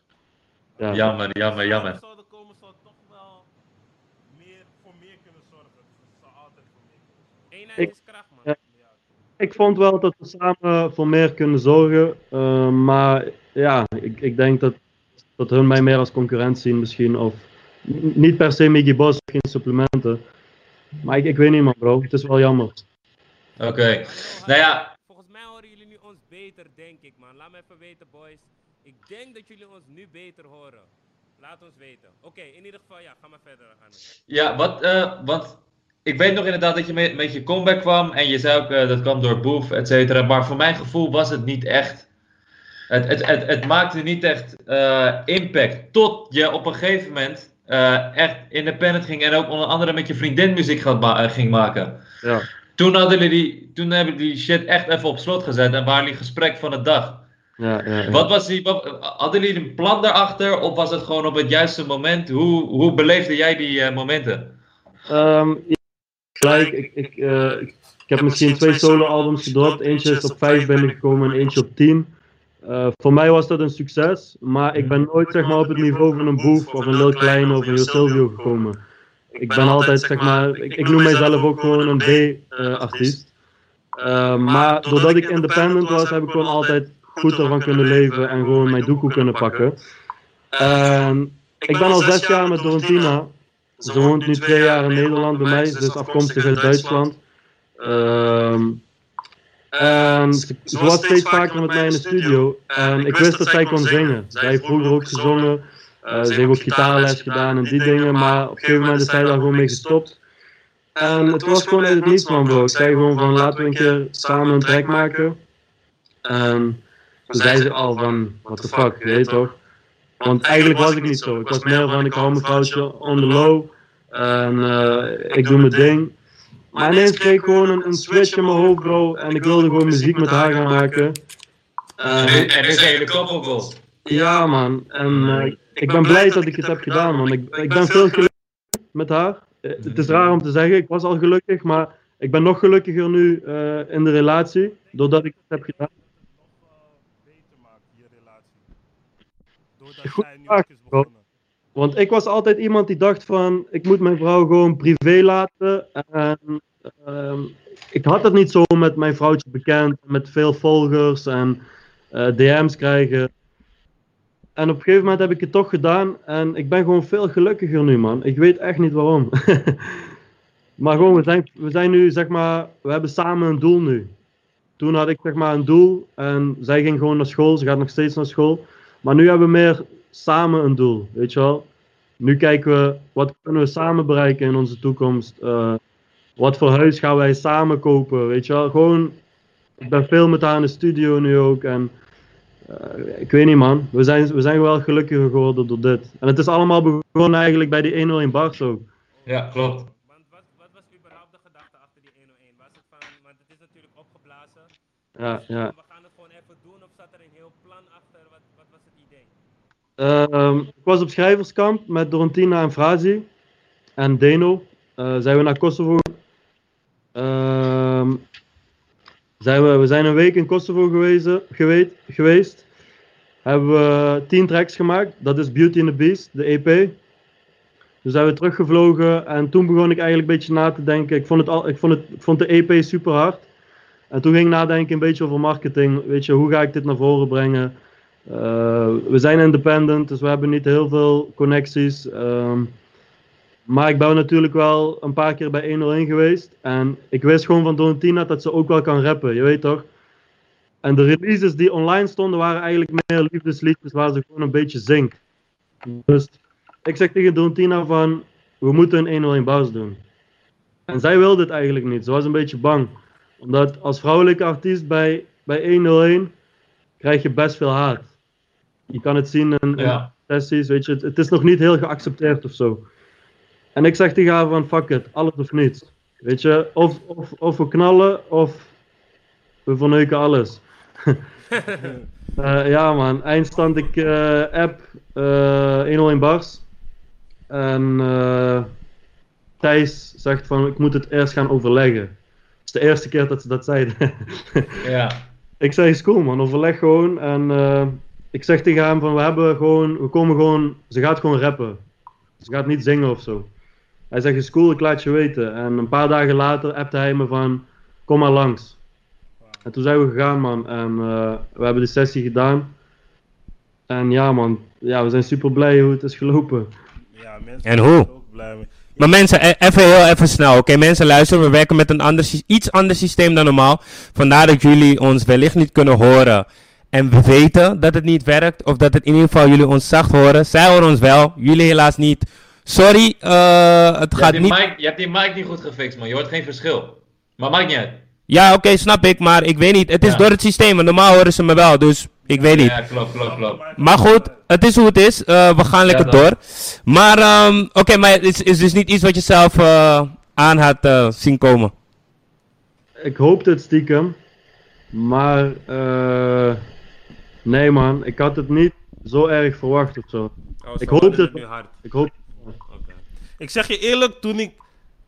Ja. Jammer, jammer, jammer. Zouden komen zou toch wel meer voor meer kunnen Eenheid Ik- is kracht, man. ja. Ik vond wel dat we samen voor meer kunnen zorgen. eh, maar ja, ik, ik denk dat, dat hun mij meer als concurrent zien misschien. Of niet per se Miggy Boss, geen supplementen. Maar ik, ik weet niet man bro, het is wel jammer. Oké. Nou ja, Volgens mij horen jullie nu ons beter, denk ik, man. Laat me even weten, boys. Ik denk dat jullie ons nu beter horen. Laat ons weten. Oké, in ieder geval, ja, ga maar verder. Ja, wat, eh, want ik weet nog inderdaad dat je met, met je comeback kwam en je zei ook eh, dat kwam door Boef, et cetera. Maar voor mijn gevoel was het niet echt. Het, het, het, het maakte niet echt eh, impact. Tot je op een gegeven moment eh, echt independent ging en ook onder andere met je vriendin muziek gaat ma- ging maken. Ja. Toen, hadden jullie die, toen hebben jullie die shit echt even op slot gezet en waren jullie gesprek van de dag. Ja, ja, ja. Wat was die, hadden jullie een plan daarachter of was het gewoon op het juiste moment? Hoe, hoe beleefde jij die eh, momenten? Ehm, ja, gelijk, ik, ik, eh, ik, ik heb misschien twee solo-albums gedropt. Eentje is op 5 binnengekomen en eentje op 10. Eh, voor mij was dat een succes, maar ik ben nooit zeg maar, op het niveau van een Boef of een Lil Klein of een Yo Silvio gekomen. Ik ben altijd, zeg maar, ik, ik noem mijzelf ook gewoon een B-artiest. Eh, maar doordat ik independent was, heb ik gewoon altijd goed ervan kunnen leven en gewoon mijn doekoe kunnen pakken. En ik ben al zes jaar met Dorentina. Ze woont nu twee jaar in Nederland bij mij. Ze is afkomstig uit Duitsland. Ehm, en ze, was steeds vaker met mij in de studio. En ik wist dat zij kon zingen. Zij heeft vroeger ook gezongen. Eh, ze heeft ook gitaarles gedaan en die dingen. Maar op een gegeven moment is zij daar gewoon mee gestopt. En het was gewoon uit het niets man bro. Ik zei gewoon van laten we een keer samen een track maken. En toen zei ze al van, what the fuck, je weet toch? Want eigenlijk was ik niet zo. Ik was meer van, ik hou mijn vrouwtje on the low. En eh, ik doe mijn ding. Maar ineens kreeg ik gewoon een, een switch in mijn hoofd, bro. En ik wilde gewoon muziek met haar gaan maken. En, En, nu zijn jullie koppelgoals. ja, man. En eh, ik ben blij dat ik het heb gedaan, man. Ik, ik ben veel gelukkig met haar. Eh, Het is raar om te zeggen, ik was al gelukkig, maar ik ben nog gelukkiger nu eh, in de relatie. Doordat ik het heb gedaan. Je relatie. Doordat Goed nu ook is begonnen. Want ik was altijd iemand die dacht van, ik moet mijn vrouw gewoon privé laten. En ehm, ik had het niet zo met mijn vrouwtje bekend, met veel volgers en eh, DM's krijgen. En op een gegeven moment heb ik het toch gedaan en ik ben gewoon veel gelukkiger nu, man. Ik weet echt niet waarom. maar gewoon, we zijn, we zijn nu, zeg maar, we hebben samen een doel nu. Toen had ik, zeg maar, een doel en zij ging gewoon naar school, ze gaat nog steeds naar school. Maar nu hebben we meer samen een doel, weet je wel. Nu kijken we, wat kunnen we samen bereiken in onze toekomst? Eh, wat voor huis gaan wij samen kopen, weet je wel. Gewoon, ik ben veel met haar in de studio nu ook en eh, ik weet niet man, we zijn, we zijn wel gelukkiger geworden door dit. En het is allemaal begonnen eigenlijk bij die 101 bars ook. Ja, klopt. Want wat, wat was überhaupt de gedachte achter die 101? Was het van, want het is natuurlijk opgeblazen. Ja, Dus ja. We gaan het gewoon even doen of zat er een heel plan achter? Wat, wat was het idee? Ehm, ik was op schrijverskamp met Dorentina en Frazi en Deno. Eh, zijn we naar Kosovo. Ehm, zijn we, we zijn een week in Kosovo geweest, geweest, geweest. Hebben we tien tracks gemaakt. Dat is Beauty and the Beast, de EP. Toen zijn we teruggevlogen en toen begon ik eigenlijk een beetje na te denken. Ik vond, het al, ik vond, het, ik vond de EP super hard. En toen ging ik nadenken een beetje over marketing. Weet je, hoe ga ik dit naar voren brengen? Eh, we zijn independent, dus we hebben niet heel veel connecties. Ehm, maar ik ben natuurlijk wel een paar keer bij 101 geweest. En ik wist gewoon van Donatina dat ze ook wel kan rappen, je weet toch? En de releases die online stonden waren eigenlijk meer liefdesliedjes waar ze gewoon een beetje zingt. Dus ik zeg tegen Donatina van, we moeten een 101 bars doen. En zij wilde het eigenlijk niet, ze was een beetje bang. Omdat als vrouwelijke artiest bij, bij 101 krijg je best veel haat. Je kan het zien in, Ja. sessies, weet je, het, het is nog niet heel geaccepteerd of zo. En ik zeg tegen haar van, fuck it, alles of niets. Weet je, of, of, of we knallen, of we verneuken alles. Eh, ja man, eindstand ik eh, app eh 101 bars. En Thijs zegt van, ik moet het eerst gaan overleggen. Het is de eerste keer dat ze dat zeiden. Ja. Ik zeg, is cool man, overleg gewoon. En eh, ik zeg tegen hem van, we hebben gewoon, we komen gewoon, ze gaat gewoon rappen. Ze gaat niet zingen of zo. Hij zegt, is cool, ik laat je weten. En een paar dagen later appte hij me van, kom maar langs. En toen zijn we gegaan, man. En eh, we hebben de sessie gedaan. En ja, man. Ja, we zijn super blij hoe het is gelopen. Ja, mensen En hoe? ook blij mee. Maar mensen, e- even heel even snel. Oké, mensen luisteren. We werken met een ander, iets ander systeem dan normaal. Vandaar dat jullie ons wellicht niet kunnen horen. En we weten dat het niet werkt. Of dat het in ieder geval jullie ons zacht horen. Zij horen ons wel. Jullie helaas niet. Sorry, eh, het Je gaat niet. mic, je hebt die mic niet goed gefixt, man. Je hoort geen verschil. Maar maakt niet uit. Ja, oké, snap ik. Maar ik weet niet. Het is Ja. door het systeem. Normaal horen ze me wel. Dus ik weet niet. Ja, klopt, klopt, klopt. Maar goed, het is hoe het is. Eh, we gaan lekker door. Maar, ehm, oké, maar het is, is dus niet iets wat je zelf eh, aan had eh, zien komen. Ik hoopte het stiekem. Maar, eh, nee man. Ik had het niet zo erg verwacht of zo. Oh, Ik hoop het nu hard. Ik hoop... Oké. Ik zeg je eerlijk, toen ik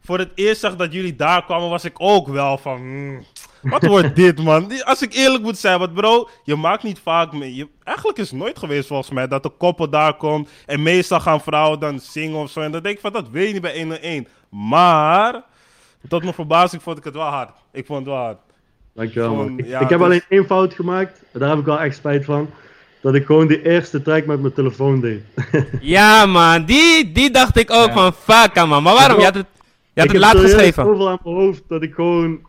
voor het eerst zag dat jullie daar kwamen, was ik ook wel van. hmm, wat wordt dit, man? Als ik eerlijk moet zijn, want bro, je maakt niet vaak mee. Je, eigenlijk is het nooit geweest volgens mij dat de koppel daar komt. En meestal gaan vrouwen dan zingen of zo. En dan denk ik van, dat weet je niet bij 101. Maar, tot mijn verbazing vond ik het wel hard. Ik vond het wel hard. Dankjewel man. Gewoon, Ik, ja, ik heb dus- alleen één fout gemaakt. Daar heb ik wel echt spijt van. Dat ik gewoon die eerste track met mijn telefoon deed. Ja, man. Die, die dacht ik ook Ja. van, fuck, man. Maar waarom? Je had het, je had ik het heb laat geschreven. zoveel aan mijn hoofd dat ik gewoon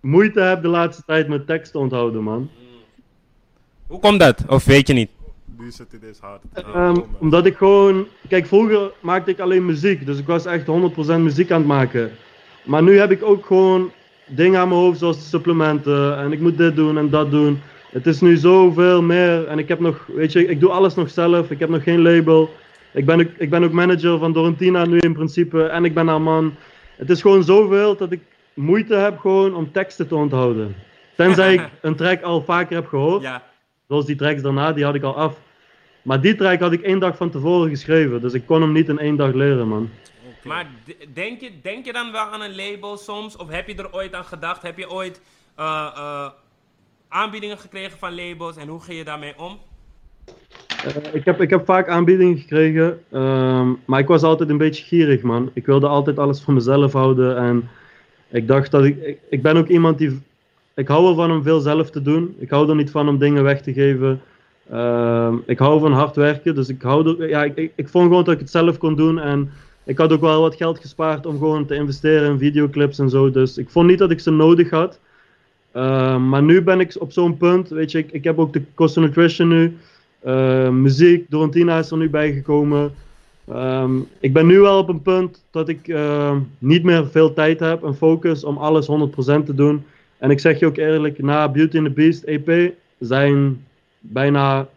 moeite heb de laatste tijd met tekst te onthouden, man. Hoe komt dat? Of weet je niet? Nu zit hard. Ehm, omdat ik gewoon... Kijk, vroeger maakte ik alleen muziek. Dus ik was echt 100% muziek aan het maken. Maar nu heb ik ook gewoon dingen aan mijn hoofd zoals de supplementen. En ik moet dit doen en dat doen. Het is nu zoveel meer. En ik heb nog... Weet je, ik doe alles nog zelf. Ik heb nog geen label. Ik ben ook, ik ben ook manager van Dorentina nu in principe. En ik ben haar man. Het is gewoon zoveel dat ik moeite heb gewoon om teksten te onthouden. Tenzij ik een track al vaker heb gehoord. Ja. Zoals die tracks daarna, die had ik al af. Maar die track had ik één dag van tevoren geschreven. Dus ik kon hem niet in één dag leren, man. Maar denk je, denk je dan wel aan een label soms? Of heb je er ooit aan gedacht? Heb je ooit eh, eh, aanbiedingen gekregen van labels en hoe ging je daarmee om? Eh, ik, heb, ik heb vaak aanbiedingen gekregen. ehm, maar ik was altijd een beetje gierig, man. Ik wilde altijd alles voor mezelf houden. En ik dacht dat ik... Ik, ben ook iemand die... Ik hou ervan om veel zelf te doen. Ik hou er niet van om dingen weg te geven. Ehm, ik hou van hard werken. Dus ik hou er... Ja, ik, ik, vond gewoon dat ik het zelf kon doen. En ik had ook wel wat geld gespaard om gewoon te investeren in videoclips en zo. Dus ik vond niet dat ik ze nodig had. Ehm, maar nu ben ik op zo'n punt, weet je, ik, ik heb ook de Costa Nutrition nu. Uh, muziek, Dorentina is er nu bijgekomen. Ehm, ik ben nu wel op een punt dat ik ehm, niet meer veel tijd heb en focus om alles 100% te doen. En ik zeg je ook eerlijk, na Beauty and the Beast EP zijn bijna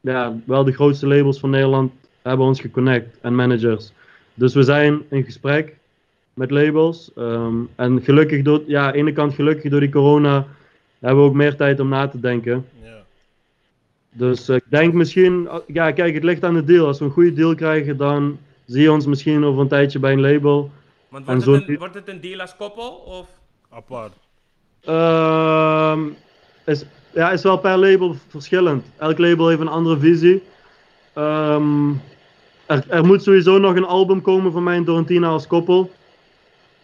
ja, wel de grootste labels van Nederland hebben ons geconnect en managers. Dus we zijn in gesprek met labels. Ehm, en gelukkig door, ja, aan de ene kant gelukkig door die corona hebben we ook meer tijd om na te denken. Dus ik denk misschien, ja kijk, het ligt aan de deal. Als we een goede deal krijgen, dan zie je ons misschien over een tijdje bij een label. Want En wordt, zo het een, wordt het een deal als koppel? Of? Apart. Ehm, is, ja, is wel per label verschillend. Elk label heeft een andere visie. Ehm, er, er moet sowieso nog een album komen van mij en Dorentina als koppel.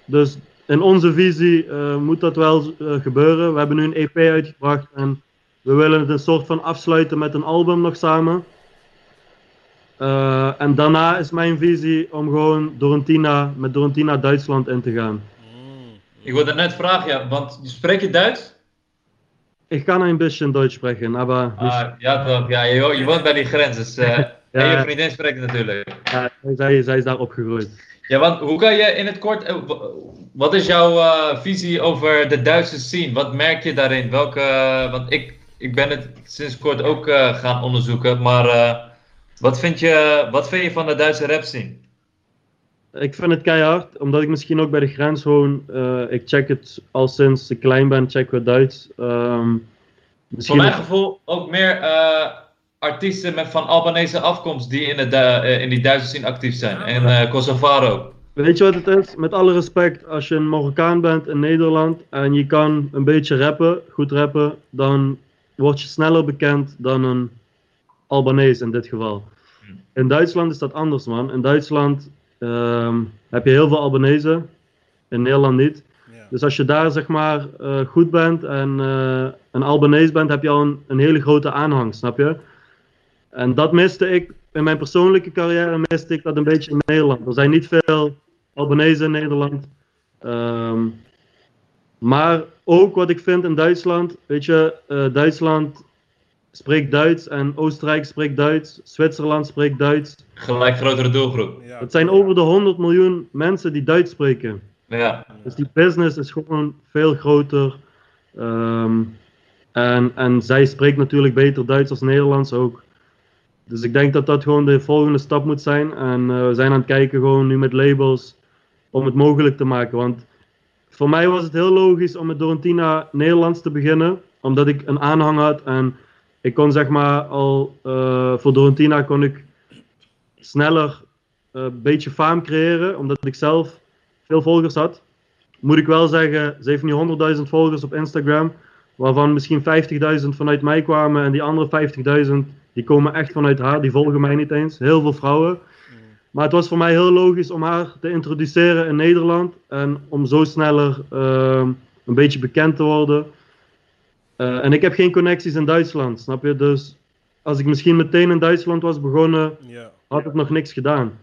Dus in onze visie eh, moet dat wel eh, gebeuren. We hebben nu een EP uitgebracht en we willen het een soort van afsluiten met een album nog samen. Eh, en daarna is mijn visie om gewoon Dorentina, met Dorentina Duitsland in te gaan. Ik wilde net vragen, ja, want spreek je Duits? Kann ein bisschen Deutsch sprechen, aber nicht, Ah, ja, toch. Ja, je, je woont bij die grens, dus... eh, En je vriendin spreekt natuurlijk. ja, zij, zij is daar opgegroeid. Ja, want hoe kan je in het kort... eh, Wat is jouw visie over de Duitse scene? Wat merk je daarin? Welke... Want ik, ik ben het sinds kort ook eh, gaan onderzoeken, maar... eh, wat, vind je, wat vind je van de Duitse rap scene? Ik vind het keihard, omdat ik misschien ook bij de grens woon. Eh, ik check het al sinds ik klein ben, check we Duits. Voor misschien mijn gevoel ook meer artiesten met van Albanese afkomst die in, de, in die Duitse scene actief zijn. En Kosovaro. Weet je wat het is? Met alle respect, als je een Marokkaan bent in Nederland en je kan een beetje rappen, goed rappen, dan word je sneller bekend dan een Albanees in dit geval. In Duitsland is dat anders, man. In Duitsland ehm, heb je heel veel Albanese. In Nederland niet. Ja. Dus als je daar zeg maar eh, goed bent en eh, een Albanese bent, heb je al een, een hele grote aanhang, snap je? En dat miste ik in mijn persoonlijke carrière, miste ik dat een beetje in Nederland. Er zijn niet veel Albanese in Nederland. Ehm, maar ook wat ik vind in Duitsland, weet je, eh, Duitsland spreekt Duits en Oostenrijk spreekt Duits, Zwitserland spreekt Duits. Gelijk grotere doelgroep. Ja. Het zijn over de 100 miljoen mensen die Duits spreken. Ja. Dus die business is gewoon veel groter. Ehm, en, en zij spreekt natuurlijk beter Duits als Nederlands ook. Dus ik denk dat dat gewoon de volgende stap moet zijn. En eh, we zijn aan het kijken gewoon nu met labels om het mogelijk te maken. Want voor mij was het heel logisch om met Dorentina Nederlands te beginnen. Omdat ik een aanhang had en ik kon zeg maar al eh, voor Dorentina kon ik sneller eh, een beetje faam creëren. Omdat ik zelf veel volgers had. Moet ik wel zeggen, ze heeft nu 100.000 volgers op Instagram. Waarvan misschien 50.000 vanuit mij kwamen. En die andere 50.000 die komen echt vanuit haar. Die volgen mij niet eens. Heel veel vrouwen. Maar het was voor mij heel logisch om haar te introduceren in Nederland. En om zo sneller ehm, een beetje bekend te worden. Eh, en ik heb geen connecties in Duitsland, snap je? Dus als ik misschien meteen in Duitsland was begonnen, Ja. had ik nog niks gedaan.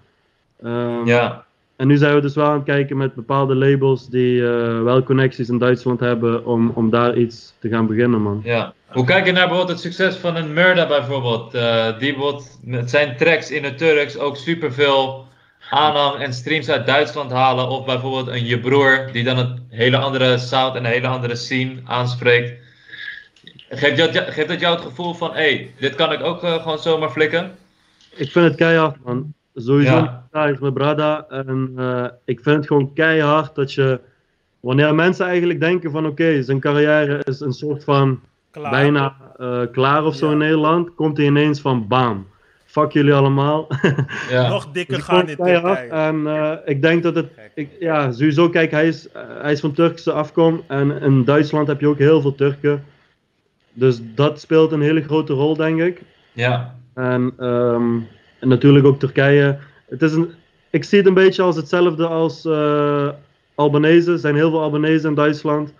Ehm, Ja. En nu zijn we dus wel aan het kijken met bepaalde labels die eh, wel connecties in Duitsland hebben om, om daar iets te gaan beginnen, man. Ja. Hoe kijk je naar bijvoorbeeld het succes van een Murda bijvoorbeeld? Eh, die bijvoorbeeld met zijn tracks in het Turks ook superveel aanhang en streams uit Duitsland halen. Of bijvoorbeeld een Je Broer, die dan een hele andere sound en een hele andere scene aanspreekt. Geeft dat, geeft dat jou het gevoel van, hé, hey, dit kan ik ook eh, gewoon zomaar flikken? Ik vind het keihard, man. Sowieso Ja. ja. is mijn brada. En eh, ik vind het gewoon keihard dat je, wanneer mensen eigenlijk denken van oké, zijn carrière is een soort van Klaar. bijna eh, klaar of zo Ja. in Nederland, komt hij ineens van bam. Fuck jullie allemaal. Ja. Nog dikker Dus ik gaan keihard. Turkije. En eh, ik denk dat het, ik, ja, sowieso, kijk, hij is, hij is van Turkse afkom. En in Duitsland heb je ook heel veel Turken. Dus dat speelt een hele grote rol, denk ik. ja. En, ehm, en natuurlijk ook Turkije. Het is een, ik zie het een beetje als hetzelfde als eh Albanese. Er zijn heel veel Albanese in Duitsland.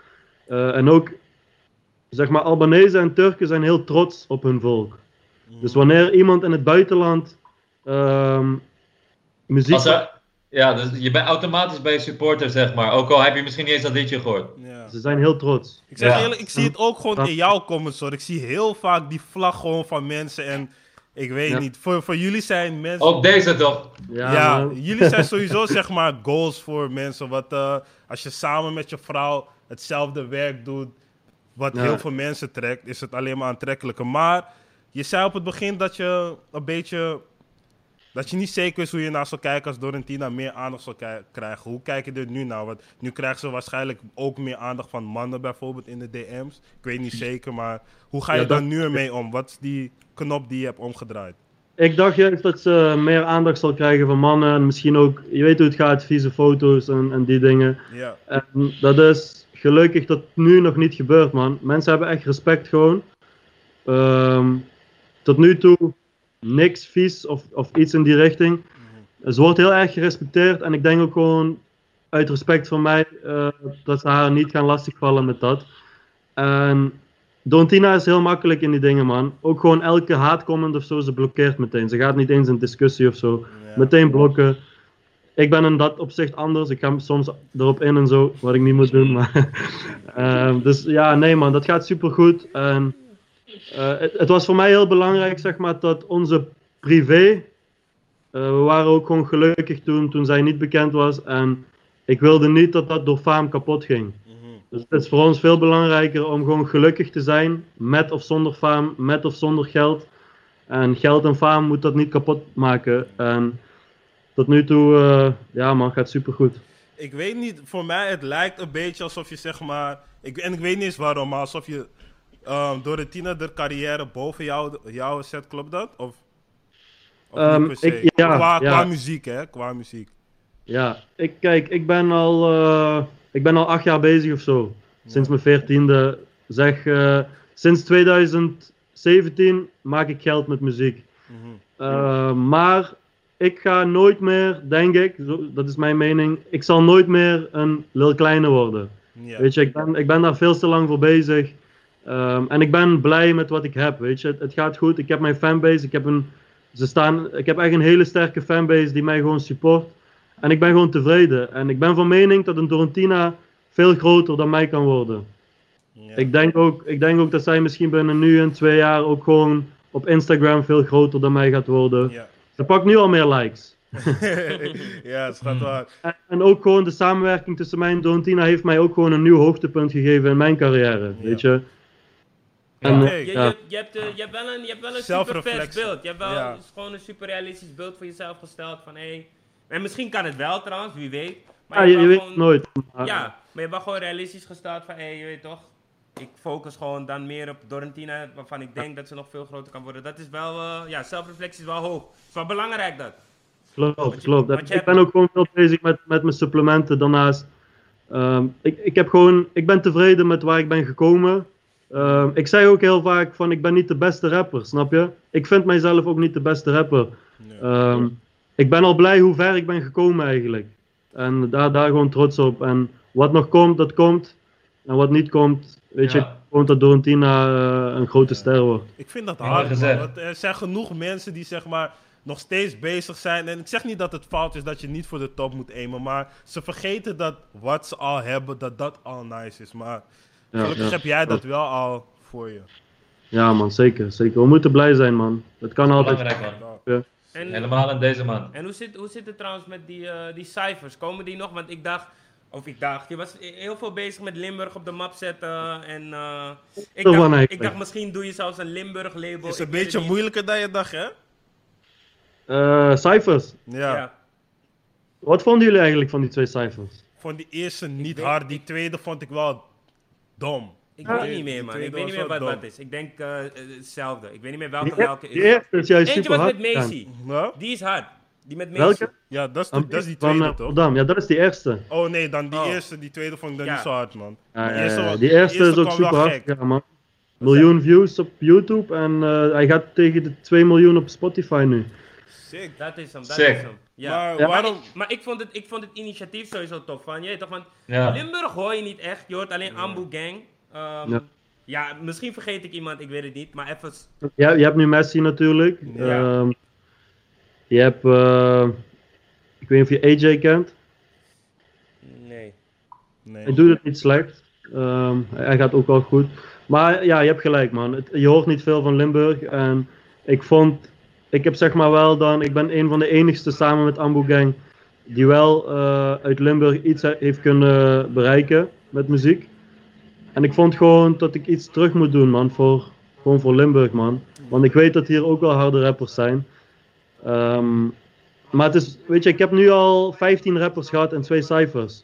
Eh, en ook, zeg maar, Albanese en Turken zijn heel trots op hun volk. Dus wanneer iemand in het buitenland ehm, muziek... Als er, ja, dus je bent automatisch bij je supporter, zeg maar. Ook al heb je misschien niet eens dat liedje gehoord. Ja. Ze zijn heel trots. Ik zeg Ja. eerlijk, ik zie het ook gewoon in jouw comments hoor. Ik zie heel vaak die vlag gewoon van mensen en ik weet Ja. niet. Voor, voor jullie zijn mensen. Ook deze toch? Ja, jullie zijn sowieso zeg maar goals voor mensen. Wat eh, als je samen met je vrouw hetzelfde werk doet, wat Ja. heel veel mensen trekt, is het alleen maar aantrekkelijker. Maar je zei op het begin dat je een beetje. Dat je niet zeker is hoe je naar zou kijken als Dorentina meer aandacht zou krijgen. Hoe kijk je er nu naar? Want nu krijgt ze waarschijnlijk ook meer aandacht van mannen bijvoorbeeld in de DM's. Ik weet niet zeker, maar hoe ga je Ja, daar dat- nu ermee om? Wat is die knop die je hebt omgedraaid? Ik dacht juist dat ze meer aandacht zal krijgen van mannen. En misschien ook, je weet hoe het gaat, vieze foto's en, en die dingen. Ja, En dat is gelukkig dat nu nog niet gebeurt, man. Mensen hebben echt respect gewoon. Ehm, tot nu toe niks vies of, of iets in die richting. Ze wordt heel erg gerespecteerd en ik denk ook gewoon uit respect voor mij eh, dat ze haar niet gaan lastigvallen met dat. En Dontina is heel makkelijk in die dingen, man. Ook gewoon elke haatcomment of zo, ze blokkeert meteen. Ze gaat niet eens in discussie of zo. Ja. Meteen blokken. Ik ben in dat opzicht anders. Ik ga soms erop in en zo, wat ik niet moet doen. Maar, Ehm, dus ja, nee man, dat gaat super goed. En eh, het, het was voor mij heel belangrijk, zeg maar, dat onze privé. eh, we waren ook gewoon gelukkig toen, toen zij niet bekend was. En ik wilde niet dat dat door faam kapot ging. Mhm. Dus het is voor ons veel belangrijker om gewoon gelukkig te zijn, met of zonder faam, met of zonder geld. En geld en faam moet dat niet kapot maken. En tot nu toe, eh, ja man, gaat super goed. Ik weet niet, voor mij het lijkt een beetje alsof je zeg maar, ik, en ik weet niet eens waarom, maar alsof je ehm door de carrière boven jou, jou zet, klopt dat? Of, of Ehm, ik- ja, qua, ja. qua muziek, hè? Qua muziek. Ja, ik, kijk, ik ben al, eh, ik ben al acht jaar bezig of zo. Sinds mijn veertiende. Zeg, eh, sinds 2017 maak ik geld met muziek. Mhm. Eh, maar ik ga nooit meer, denk ik, zo, dat is mijn mening, ik zal nooit meer een Lil Kleine worden. Weet je, ik ben, ik ben daar veel te lang voor bezig. Ehm, en ik ben blij met wat ik heb, weet je. Het, het gaat goed, ik heb mijn fanbase, ik heb, een, ze staan, ik heb echt een hele sterke fanbase die mij gewoon support. En ik ben gewoon tevreden. En ik ben van mening dat een Dorentina veel groter dan mij kan worden. Ja. Ik denk, ook, ik denk ook dat zij misschien binnen nu en twee jaar ook gewoon op Instagram veel groter dan mij gaat worden. Ja. Ze pakt nu al meer likes. ja, het gaat wel. En, en ook gewoon de samenwerking tussen mij en Dorentina heeft mij ook gewoon een nieuw hoogtepunt gegeven in mijn carrière. Weet je? Ja. eh, Je, je, je, hebt, eh, je hebt wel een, je hebt wel een super vers beeld. Je hebt wel Ja. gewoon een super realistisch beeld voor jezelf gesteld van hé. en misschien kan het wel trouwens, wie weet. Maar Ja, je, weet het gewoon- nooit. Maar- Ja, maar je hebt wel gewoon realistisch gesteld van hé, je weet toch. Ik focus gewoon dan meer op Dorentina, waarvan ik denk dat ze nog veel groter kan worden. Dat is wel, eh, ja, zelfreflectie is wel hoog. Het is wel belangrijk dat. Klopt, klopt. ik hebt- ben ook gewoon veel bezig met, met mijn supplementen daarnaast. Ehm, ik, ik, heb gewoon, ik ben tevreden met waar ik ben gekomen. Ehm, ik zei ook heel vaak van ik ben niet de beste rapper, snap je? Ik vind mijzelf ook niet de beste rapper. Ehm, ik ben al blij hoe ver ik ben gekomen eigenlijk. En daar, daar gewoon trots op. En wat nog komt, dat komt. En wat niet komt, weet je, gewoon dat Dorentina eh, een grote ster wordt. Ik vind dat hard. Want er zijn genoeg mensen die zeg maar nog steeds bezig zijn. En ik zeg niet dat het fout is dat je niet voor de top moet aimen. Maar ze vergeten dat wat ze al hebben, dat dat al nice is. Maar gelukkig ja. heb jij dat wel al voor je. Ja man, zeker, zeker. We moeten blij zijn man. Het kan altijd. Belangrijk man. En, Helemaal in deze man. En hoe zit, hoe zit het trouwens met die, eh, die cijfers? Komen die nog? Want ik dacht, of ik dacht, je was heel veel bezig met Limburg op de map zetten. En eh, ik, dacht, ik dacht, misschien doe je zelfs een Limburg label. is een beetje moeilijker dan je dacht, hè? Eh, cijfers. Ja. Ja. Wat vonden jullie eigenlijk van die twee cijfers? Vond die eerste niet weet- hard, die tweede vond ik wel dom. Ik Ja. weet niet meer, Die man. Ik weet niet meer wat dat is. Ik denk eh, eh, hetzelfde. Ik weet niet meer welke Die, welke die is. eerste is juist Eentje was met. Ja? Die is hard. Die met Macy. Welke? Ja, dat is, Van- de- dat is die van, tweede, eh, toch? Rotterdam. Ja, dat is die eerste. Oh nee, dan die Oh. eerste, die tweede vond ik dan Ja. niet zo hard, man. Ja, Die ja, eerste ja, was- die eerste die is ook super hard gegaan, man. Miljoen views op YouTube en eh, hij gaat tegen de 2 miljoen op Spotify nu. Sick. Dat is hem, dat Sick. is hem. Ja. Maar Ja. Maar, waarom... ik, maar ik, vond het, ik vond het initiatief sowieso tof van je. Toch, want Ja. Limburg hoor je niet echt. Je hoort alleen Ambu Gang. Ehm, Ja. ja. misschien vergeet ik iemand, ik weet het niet. Maar even. Ja, je hebt nu Messi natuurlijk. Ja. Ehm, je hebt, eh, ik weet niet of je AJ kent. Nee. Nee. Hij doet het niet slecht. Ehm, hij gaat ook wel goed. Maar ja, je hebt gelijk man. Het- je hoort niet veel van Limburg. En ik vond, ik heb zeg maar wel dan, ik ben een van de enigste samen met Ambu Gang die wel eh, uit Limburg iets he- heeft kunnen bereiken met muziek. En ik vond gewoon dat ik iets terug moet doen man, voor, gewoon voor Limburg man. Want ik weet dat hier ook wel harde rappers zijn. Ehm, maar het is, weet je, ik heb nu al 15 rappers gehad en twee cijfers.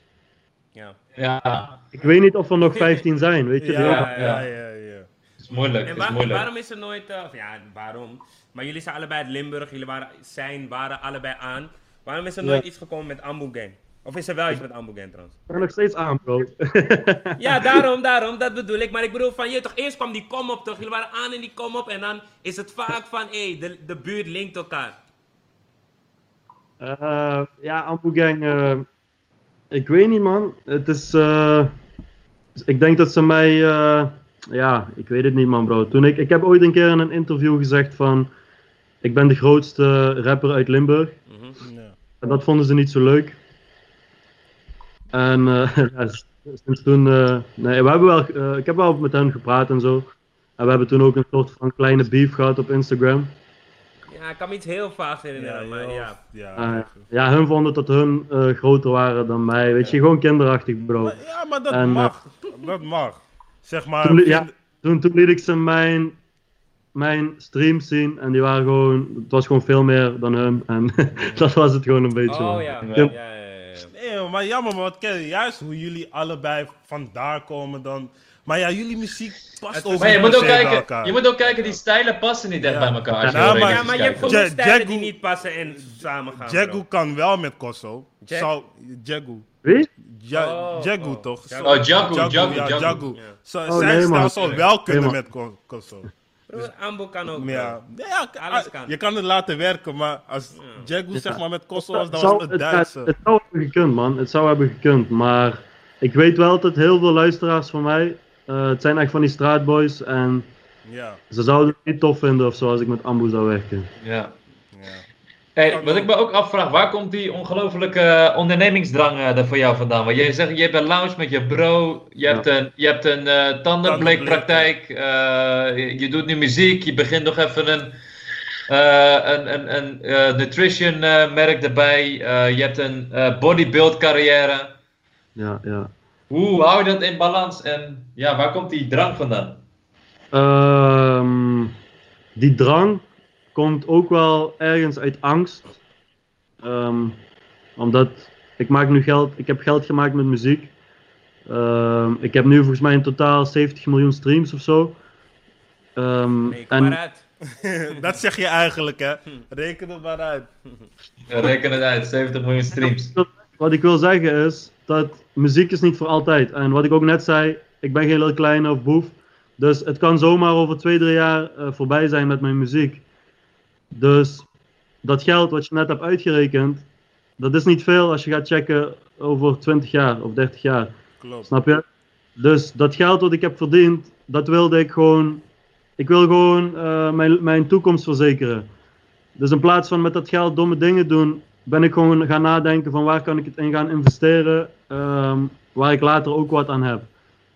Ja. Ja, Ik weet niet of er nog 15 zijn, weet je. Ja, ja, ja, ja. het is moeilijk. En is moeilijk. waarom is er nooit. eh, of ja, waarom? Maar jullie zijn allebei uit Limburg. Jullie waren, zijn, waren allebei aan. Waarom is er Ja. nooit iets gekomen met Ambu Gang? Of is er wel iets met Ambu Gang trouwens? Ik ben nog steeds aan, bro. Ja, daarom, daarom, dat bedoel ik. Maar ik bedoel van je toch, eerst kwam die kom op toch. Jullie waren aan in die kom op. En dan is het vaak van hé, de, de buurt linkt elkaar. Eh, ja, Ambu Gang, eh, ik weet niet, man. Het is, eh, ik denk dat ze mij, eh, ja, ik weet het niet, man, bro. Toen ik, ik heb ooit een keer in een interview gezegd van, ik ben de grootste rapper uit Limburg. Ja. En dat vonden ze niet zo leuk. En eh, ja, sinds toen, eh, nee, we hebben wel, eh, ik heb wel met hen gepraat en zo. En we hebben toen ook een soort van kleine beef gehad op Instagram. Ja, ik kan me iets heel vaags herinneren, Ja, maar ja. Ja, ja, hun vonden dat hun eh, groter waren dan mij. Weet je, gewoon kinderachtig, bro. Maar, ja, maar dat En, mag. Dat mag. Zeg maar. Toen, ja, toen, toen liet ik ze mijn, mijn streams zien en die waren gewoon, het was gewoon veel meer dan hun. En dat was het gewoon een beetje. Oh man. ja, ja, Ja. ja, maar jammer, maar wat ken je? Juist hoe jullie allebei vandaar komen dan. Maar ja, jullie muziek past ook Maar je niet moet per ook kijken, elkaar. je moet ook kijken, die stijlen passen niet echt Ja. bij elkaar. Als je Ja, maar- Ja, maar je hebt Ja, stijlen die niet passen en samen gaan. Jagu kan wel met Kosso. Jag- Zou, Jagu. Wie? Ja, Oh, Jagu oh. toch? Jagu. Oh, Jagu, Jagu, ja, Jagu. Jagu. Ja. Zou- Oh, zijn nee, stijl zou wel kunnen met Ko- Kosso. Bro, Ambo kan ook. Maar ja, ja, Alles ah, kan. je kan het laten werken, maar als Jagu zeg maar met Kosso was, dan zou- was het het, Duitse. het zou hebben gekund, man. Het zou hebben gekund. Maar ik weet wel dat heel veel luisteraars van mij. eh, het zijn echt van die straatboys. En Ja, ze zouden het niet tof vinden of zo als ik met Ambu zou werken. Ja. Hey, wat ik me ook afvraag, waar komt die ongelofelijke ondernemingsdrang eh, er voor jou vandaan? Want jij zegt, je hebt een lounge met je bro, je hebt een, je hebt een eh tandenbleekpraktijk, eh, je, doet nu muziek, je begint nog even een, eh, een, een, een eh, nutrition eh, merk erbij, eh, je hebt een eh, bodybuild carrière. Ja, ja. Hoe hou je dat in balans en ja, waar komt die drang vandaan? Ehm, die drang komt ook wel ergens uit angst. Ehm, omdat ik maak nu geld, ik heb geld gemaakt met muziek. Ehm, ik heb nu volgens mij in totaal 70 miljoen streams of zo. Ehm, Nee, kom maar uit. dat zeg je eigenlijk, hè? Reken het maar uit. Ja, reken het uit, 70 miljoen streams. Wat ik wil zeggen is dat muziek is niet voor altijd. En wat ik ook net zei, ik ben geen Lil Kleine of Boef. Dus het kan zomaar over twee, drie jaar eh, voorbij zijn met mijn muziek. Dus dat geld wat je net hebt uitgerekend, dat is niet veel als je gaat checken over 20 jaar of 30 jaar. Klopt. Snap je? Dus dat geld wat ik heb verdiend, dat wilde ik gewoon. Ik wil gewoon eh, mijn, mijn toekomst verzekeren. Dus in plaats van met dat geld domme dingen doen, ben ik gewoon gaan nadenken van waar kan ik het in gaan investeren, ehm, waar ik later ook wat aan heb.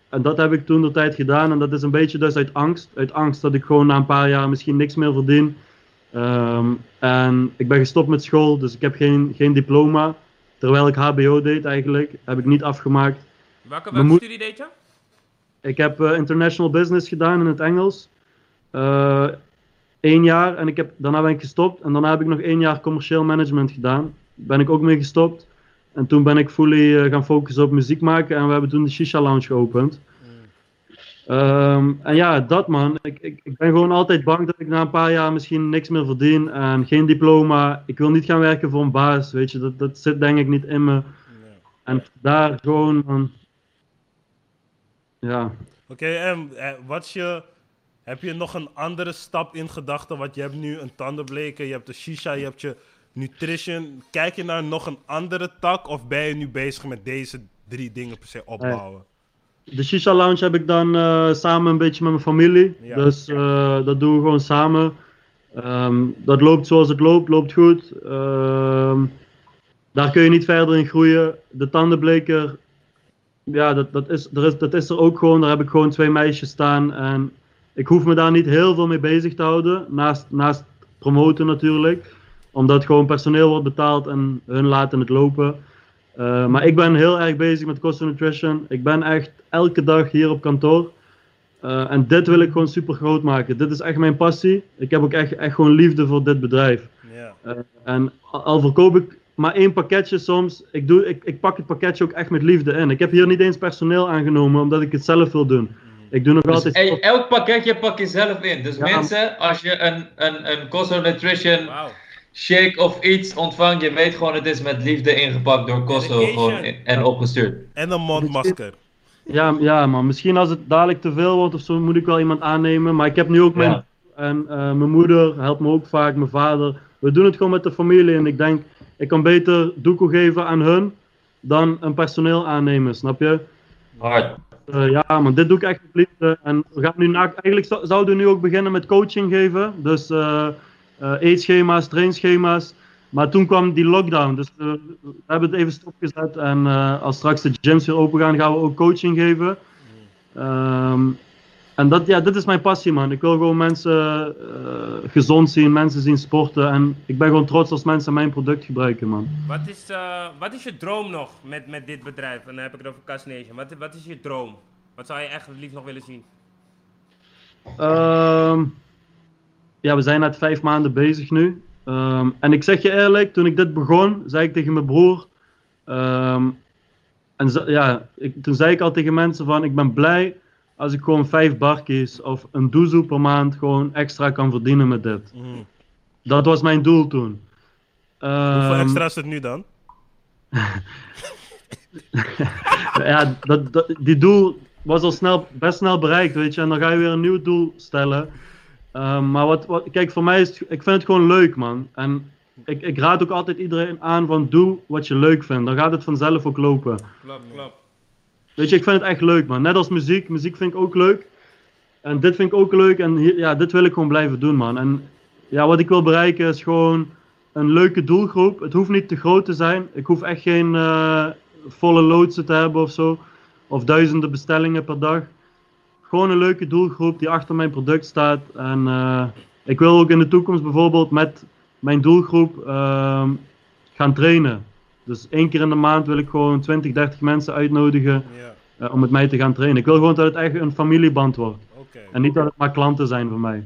En dat heb ik toen de tijd gedaan en dat is een beetje dus uit angst. Uit angst dat ik gewoon na een paar jaar misschien niks meer verdien. Ehm, en ik ben gestopt met school, dus ik heb geen, geen diploma. Terwijl ik HBO deed eigenlijk, heb ik niet afgemaakt. Welke, studie deed je? Ik heb eh, international business gedaan in het Engels. Eén jaar en ik heb, daarna ben ik gestopt. En daarna heb ik nog één jaar commercieel management gedaan. Ben ik ook mee gestopt. En toen ben ik fully eh, gaan focussen op muziek maken. En we hebben toen de Shisha Lounge geopend. Ehm, en ja, dat man. Ik, ik, ik ben gewoon altijd bang dat ik na een paar jaar misschien niks meer verdien. En geen diploma. Ik wil niet gaan werken voor een baas. Weet je, dat, dat zit denk ik niet in me. En daar gewoon, man. Ja. Oké, en eh, wat je, heb je nog een andere stap in gedachten? Want je hebt nu een tandenbleken, je hebt de shisha, je hebt je nutrition. Kijk je naar nog een andere tak of ben je nu bezig met deze drie dingen per se opbouwen? De Shisha Lounge heb ik dan eh, samen een beetje met mijn familie. Ja. Dus eh, dat doen we gewoon samen. Ehm, dat loopt zoals het loopt, loopt goed. Ehm, daar kun je niet verder in groeien. De tandenbleker, ja, dat, dat, is, er is, dat is er ook gewoon. Daar heb ik gewoon twee meisjes staan. En ik hoef me daar niet heel veel mee bezig te houden. Naast, naast promoten natuurlijk. Omdat gewoon personeel wordt betaald en hun laten het lopen. Uh, maar ik ben heel erg bezig met Costa Nutrition. Ik ben echt elke dag hier op kantoor. Uh, en dit wil ik gewoon super groot maken. Dit is echt mijn passie. Ik heb ook echt, echt gewoon liefde voor dit bedrijf. Ja. Uh, en al, verkoop ik maar één pakketje soms, ik, doe, ik, ik pak het pakketje ook echt met liefde in. Ik heb hier niet eens personeel aangenomen omdat ik het zelf wil doen. Ik doe nog Dus altijd. ey, elk pakketje pak je zelf in. Dus Ja. mensen, als je een, een, een Costo Nutrition. Shake of iets ontvangt, je weet gewoon het is met liefde ingepakt door Dedication. gewoon en opgestuurd. En een mondmasker. Ja, ja, man. Misschien als het dadelijk te veel wordt of zo, moet ik wel iemand aannemen. Maar ik heb nu ook mijn. Ja. En eh, mijn moeder helpt me ook vaak, mijn vader. We doen het gewoon met de familie. En ik denk, ik kan beter doekoe geven aan hun dan een personeel aannemen, snap je? Hard. Eh, ja, maar dit doe ik echt met liefde. En we gaan nu na, eigenlijk zou- zouden we nu ook beginnen met coaching geven. Dus eh, eetschema's, trainschema's. Maar toen kwam die lockdown. Dus eh, we hebben het even stopgezet. En eh, als straks de gyms weer open gaan, gaan we ook coaching geven. Ehm, en dat, ja, dit is mijn passie, man. Ik wil gewoon mensen eh, gezond zien, mensen zien sporten. En ik ben gewoon trots als mensen mijn product gebruiken, man. Wat is, eh, wat is je droom nog met, met dit bedrijf? En dan heb ik het over Cas Nation. Wat, wat is je droom? Wat zou je echt liefst nog willen zien? Ehm, ja, we zijn net vijf maanden bezig nu. Ehm, en ik zeg je eerlijk, toen ik dit begon, zei ik tegen mijn broer. ehm, en ja, ik, toen zei ik al tegen mensen van, ik ben blij als ik gewoon vijf barkies of een doezoe per maand gewoon extra kan verdienen met dit. Mhm. Dat was mijn doel toen. Hoeveel Ehm, extra is het nu dan? ja, dat, dat, die doel was al snel, best snel bereikt, weet je. En dan ga je weer een nieuw doel stellen. Ehm, maar wat, wat, kijk, voor mij is het, ik vind het gewoon leuk, man. En ik, ik raad ook altijd iedereen aan van doe wat je leuk vindt. Dan gaat het vanzelf ook lopen. Klopt, klopt. Weet je, ik vind het echt leuk, man. Net als muziek. Muziek vind ik ook leuk. En dit vind ik ook leuk. En hier- ja, dit wil ik gewoon blijven doen, man. En ja, wat ik wil bereiken is gewoon een leuke doelgroep. Het hoeft niet te groot te zijn. Ik hoef echt geen eh, volle loodsen te hebben of zo. Of duizenden bestellingen per dag. Gewoon een leuke doelgroep die achter mijn product staat. En eh, ik wil ook in de toekomst bijvoorbeeld met mijn doelgroep ehm, gaan trainen. Dus één keer in de maand wil ik gewoon 20, 30 mensen uitnodigen Ja, eh, om met mij te gaan trainen. Ik wil gewoon dat het echt een familieband wordt. oké. En niet dat het maar klanten zijn van mij.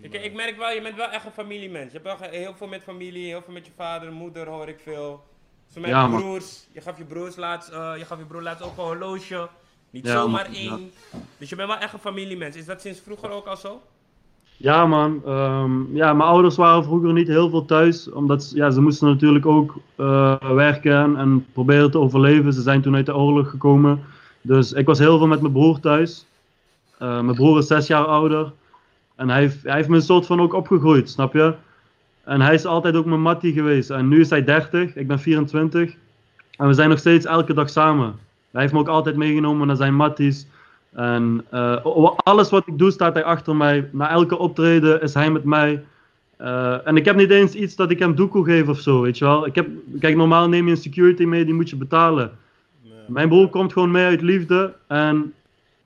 Ik, ik merk wel, je bent wel echt een familiemens. Je hebt wel heel veel met familie, heel veel met je vader, moeder hoor ik veel. Zo met Ja, man. broers. Je gaf je broers laatst, eh, je gaf je broer laatst ook een horloge. Niet Ja, zomaar man, één. Dus je bent wel echt een familiemens. Is dat sinds vroeger ook al zo? Ja man, Ehm, ja, mijn ouders waren vroeger niet heel veel thuis. Omdat ze- ja, ze moesten natuurlijk ook eh, werken en, en proberen te overleven. Ze zijn toen uit de oorlog gekomen. Dus ik was heel veel met mijn broer thuis. Eh, mijn broer is zes jaar ouder. En hij heeft, hij heeft me een soort van ook opgegroeid, snap je? En hij is altijd ook mijn mattie geweest. En nu is hij 30, ik ben 24. En we zijn nog steeds elke dag samen. Hij heeft me ook altijd meegenomen naar zijn matties. En eh, alles wat ik doe, staat hij achter mij. Na elke optreden is hij met mij. Eh, en ik heb niet eens iets dat ik hem doekoe geef of zo, weet je wel. Ik heb, kijk, normaal neem je een security mee, die moet je betalen. Mijn broer komt gewoon mee uit liefde. En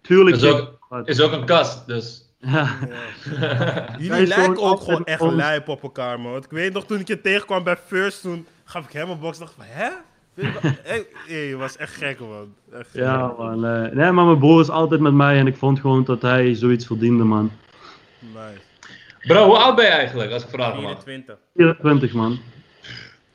tuurlijk... Is ook, is ook een kast, dus. Ja. Hij Jullie lijken ook gewoon echt lijp op elkaar, man. Want ik weet nog, toen ik je tegenkwam bij First, toen gaf ik hem een box. dacht van, hè? Hey, je was echt gek, man. Echt gek. Ja, man. eh, nee, maar mijn broer is altijd met mij en ik vond gewoon dat hij zoiets verdiende, man. Nice. Bro, hoe oud ben je eigenlijk, als ik vraag man? 24. 24, man.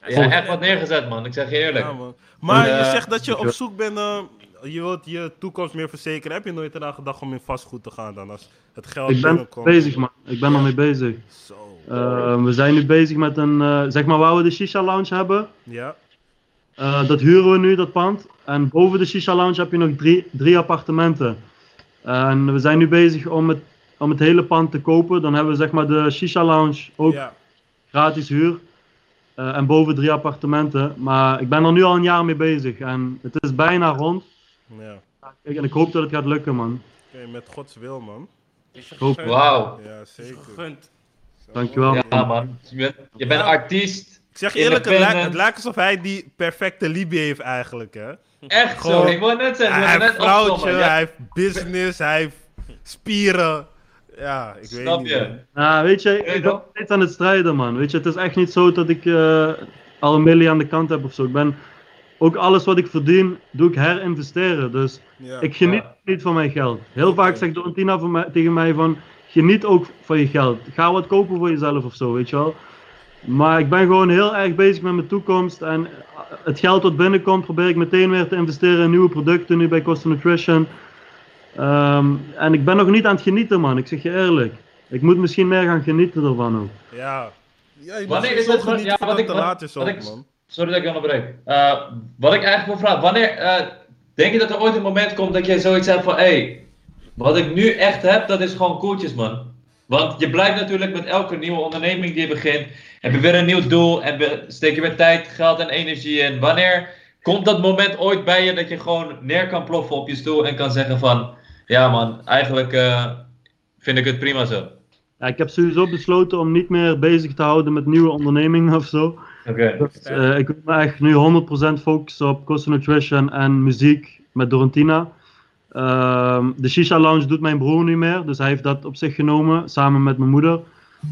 Ja, echt wat neergezet, man. Ik zeg je eerlijk. Ja, man. Maar Eh, je zegt dat je op zoek bent, eh, je wilt je toekomst meer verzekeren. Heb je nooit eraan gedacht om in vastgoed te gaan dan, als het geld Ik ben bezig, man. Ik ben ermee bezig. Zo. Eh, we zijn nu bezig met een, eh, zeg maar waar we de Shisha Lounge hebben. Ja? Eh, dat huren we nu, dat pand. En boven de Shisha Lounge heb je nog drie, drie appartementen. En we zijn nu bezig om het, om het hele pand te kopen. Dan hebben we zeg maar de Shisha Lounge ook Ja. gratis huur. Eh, en boven drie appartementen. Maar ik ben er nu al een jaar mee bezig. En het is bijna rond. Ja. Kijk, En ik hoop dat het gaat lukken, man. Oké, met Gods wil, man. Is Hoop-. Wauw. Ja, zeker. Dankjewel. Ja, man. Je bent, je bent Ja. artiest. Ik zeg je eerlijk, het lijkt, het lijkt alsof hij die perfecte liefde heeft eigenlijk, hè. Echt zo. Ik wou net zeggen. Hij je heeft net vrouwtje. Ja, hij heeft business, hij heeft spieren. Ja, ik weet Snap niet. je? man. Nou, weet je, ik Weet je ben steeds aan het strijden, man. Weet je, het is echt niet zo dat ik eh, al een miljoen aan de kant heb of zo. Ik ben ook alles wat ik verdien, doe ik herinvesteren. Dus Ja. ik geniet niet van mijn geld. Heel vaak zegt mij, tegen mij van, geniet ook van je geld. Ga wat kopen voor jezelf of zo, weet je wel. Maar ik ben gewoon heel erg bezig met mijn toekomst. En eh, het geld wat binnenkomt, probeer ik meteen weer te investeren in nieuwe producten, nu bij Costa Nutrition. Ehm, en ik ben nog niet aan het genieten, man. Ik zeg je eerlijk. Ik moet misschien meer gaan genieten ervan ook. Ja. Wanneer is het- ja, wat dat ik- te wat- laat is ook, ik- man. Sorry dat ik je onderbreek. Eh, wat ik eigenlijk wil vragen. Wanneer... eh, denk je dat er ooit een moment komt dat jij zoiets hebt van... Hé, hey, wat ik nu echt heb, dat is gewoon koeltjes, man. Want je blijft natuurlijk met elke nieuwe onderneming die je begint... Heb je weer een nieuw doel en steek je weer tijd, geld en energie in. Wanneer komt dat moment ooit bij je dat je gewoon neer kan ploffen op je stoel en kan zeggen van... Ja man, eigenlijk eh, vind ik het prima zo. Ja, ik heb sowieso besloten om niet meer bezig te houden met nieuwe ondernemingen of zo. Oké. Dus, eh, ik wil me echt nu 100% focussen op Costa Nutrition en muziek met Dorentina. Ehm, de Shisha Lounge doet mijn broer niet meer, dus hij heeft dat op zich genomen samen met mijn moeder.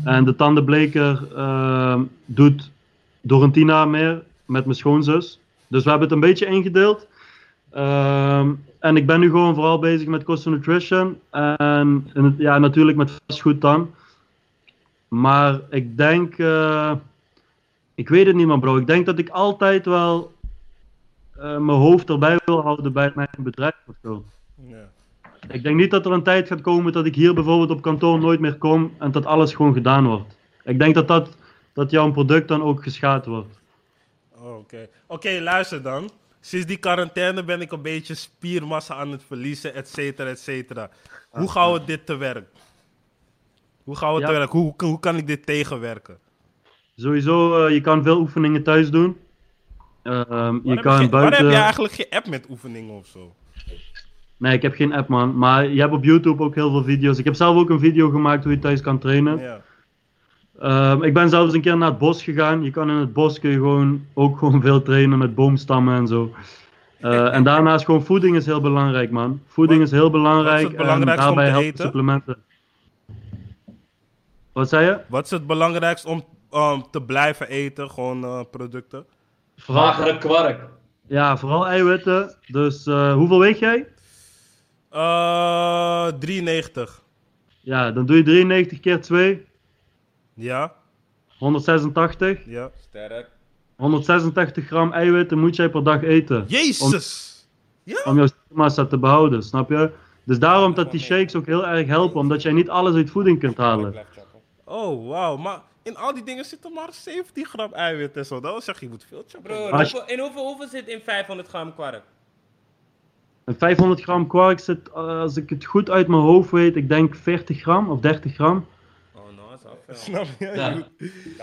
En de tandenbleker ehm, doet Dorentina meer met mijn schoonzus. Dus we hebben het een beetje ingedeeld. Ehm, en ik ben nu gewoon vooral bezig met Costa Nutrition. En, en ja, natuurlijk met vastgoed dan. Maar ik denk. eh, ik weet het niet, man, bro. Ik denk dat ik altijd wel eh, mijn hoofd erbij wil houden bij mijn bedrijf of zo. Ja. Ik denk niet dat er een tijd gaat komen dat ik hier bijvoorbeeld op kantoor nooit meer kom en dat alles gewoon gedaan wordt. Ik denk dat, dat, dat jouw product dan ook geschaad wordt. Oh, Oké, Oké, luister dan. Sinds die quarantaine ben ik een beetje spiermassa aan het verliezen, et cetera, et cetera. Hoe gaan we dit te werk? Hoe gaan we Ja. te werk? Hoe, hoe, kan ik dit tegenwerken? Sowieso, eh, je kan veel oefeningen thuis doen. Ehm, je kan je, waar buiten... heb je eigenlijk geen app met oefeningen of zo? Nee, ik heb geen app man. Maar je hebt op YouTube ook heel veel video's. Ik heb zelf ook een video gemaakt hoe je thuis kan trainen. Ja. Ehm, ik ben zelfs een keer naar het bos gegaan. Je kan in het bos kun je gewoon, ook gewoon veel trainen met boomstammen en zo. Eh, en daarnaast gewoon voeding is heel belangrijk man. Voeding Wat- is heel belangrijk. wat is het en daarbij helpen eten? supplementen. Wat zei je? Wat is het belangrijkst om um, te blijven eten? Gewoon eh, producten? Vooral, Magere kwark. ja, vooral eiwitten. Dus eh, hoeveel weeg jij? Eh 93. Ja, dan doe je 93 keer 2. Ja? 186. Ja. Sterk. 186 gram eiwitten moet jij per dag eten. Jezus! Om jouw spiermassa te behouden, snap je? Dus daarom dat die shakes ook heel erg helpen, omdat jij niet alles uit voeding kunt halen. Oh, wauw. Maar in al die dingen zitten maar 17 gram eiwit en zo. Dat wil zeggen, je moet veel chappen. Je- hoeveel, in hoeveel, hoeveel zit in 500 gram kwark? En 500 gram kwark zit, eh, als ik het goed uit mijn hoofd weet, ik denk 40 gram of 30 gram. Oh, nou, dat is al veel. Snap je? Ja.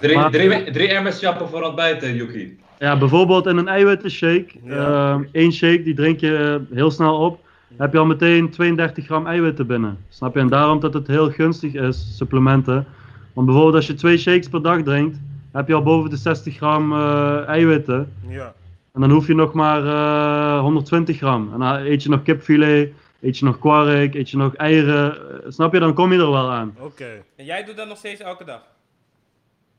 Drie, Maar- drie, drie emmers chappen voor ontbijten, Yuki. Ja, bijvoorbeeld in een eiwittenshake, Ja. eh, één shake die drink je eh, heel snel op, heb je al meteen 32 gram eiwitten binnen. Snap je? En daarom dat het heel gunstig is, supplementen. Want bijvoorbeeld als je twee shakes per dag drinkt, heb je al boven de 60 gram eh, eiwitten. Ja. En dan hoef je nog maar eh, 120 gram. En dan eet je nog kipfilet, eet je nog kwark, eet je nog eieren. Eh, snap je? Dan kom je er wel aan. Oké. En jij doet dat nog steeds elke dag?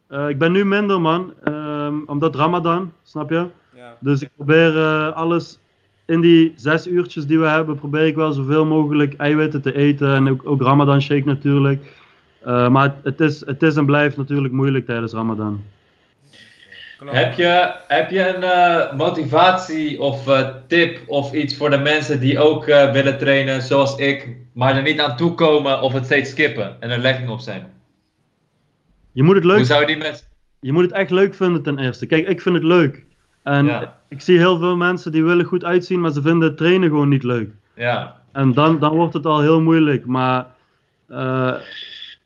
Eh, ik ben nu minder man, ehm, omdat Ramadan, snap je? Ja. Dus ik probeer eh, alles in die zes uurtjes die we hebben, probeer ik wel zoveel mogelijk eiwitten te eten. En ook, ook Ramadan shake natuurlijk. Eh, maar het, het, is, het is en blijft natuurlijk moeilijk tijdens Ramadan. Heb je, heb je een eh, motivatie of eh, tip of iets voor de mensen die ook eh, willen trainen zoals ik, maar er niet aan toe komen of het steeds skippen en er legging op zijn? Je moet het leuk Hoe zou je die mensen... Je moet het echt leuk vinden ten eerste. Kijk, ik vind het leuk. En Ja. ik zie heel veel mensen die willen goed uitzien, maar ze vinden het trainen gewoon niet leuk. Ja, En dan, dan wordt het al heel moeilijk. Maar eh,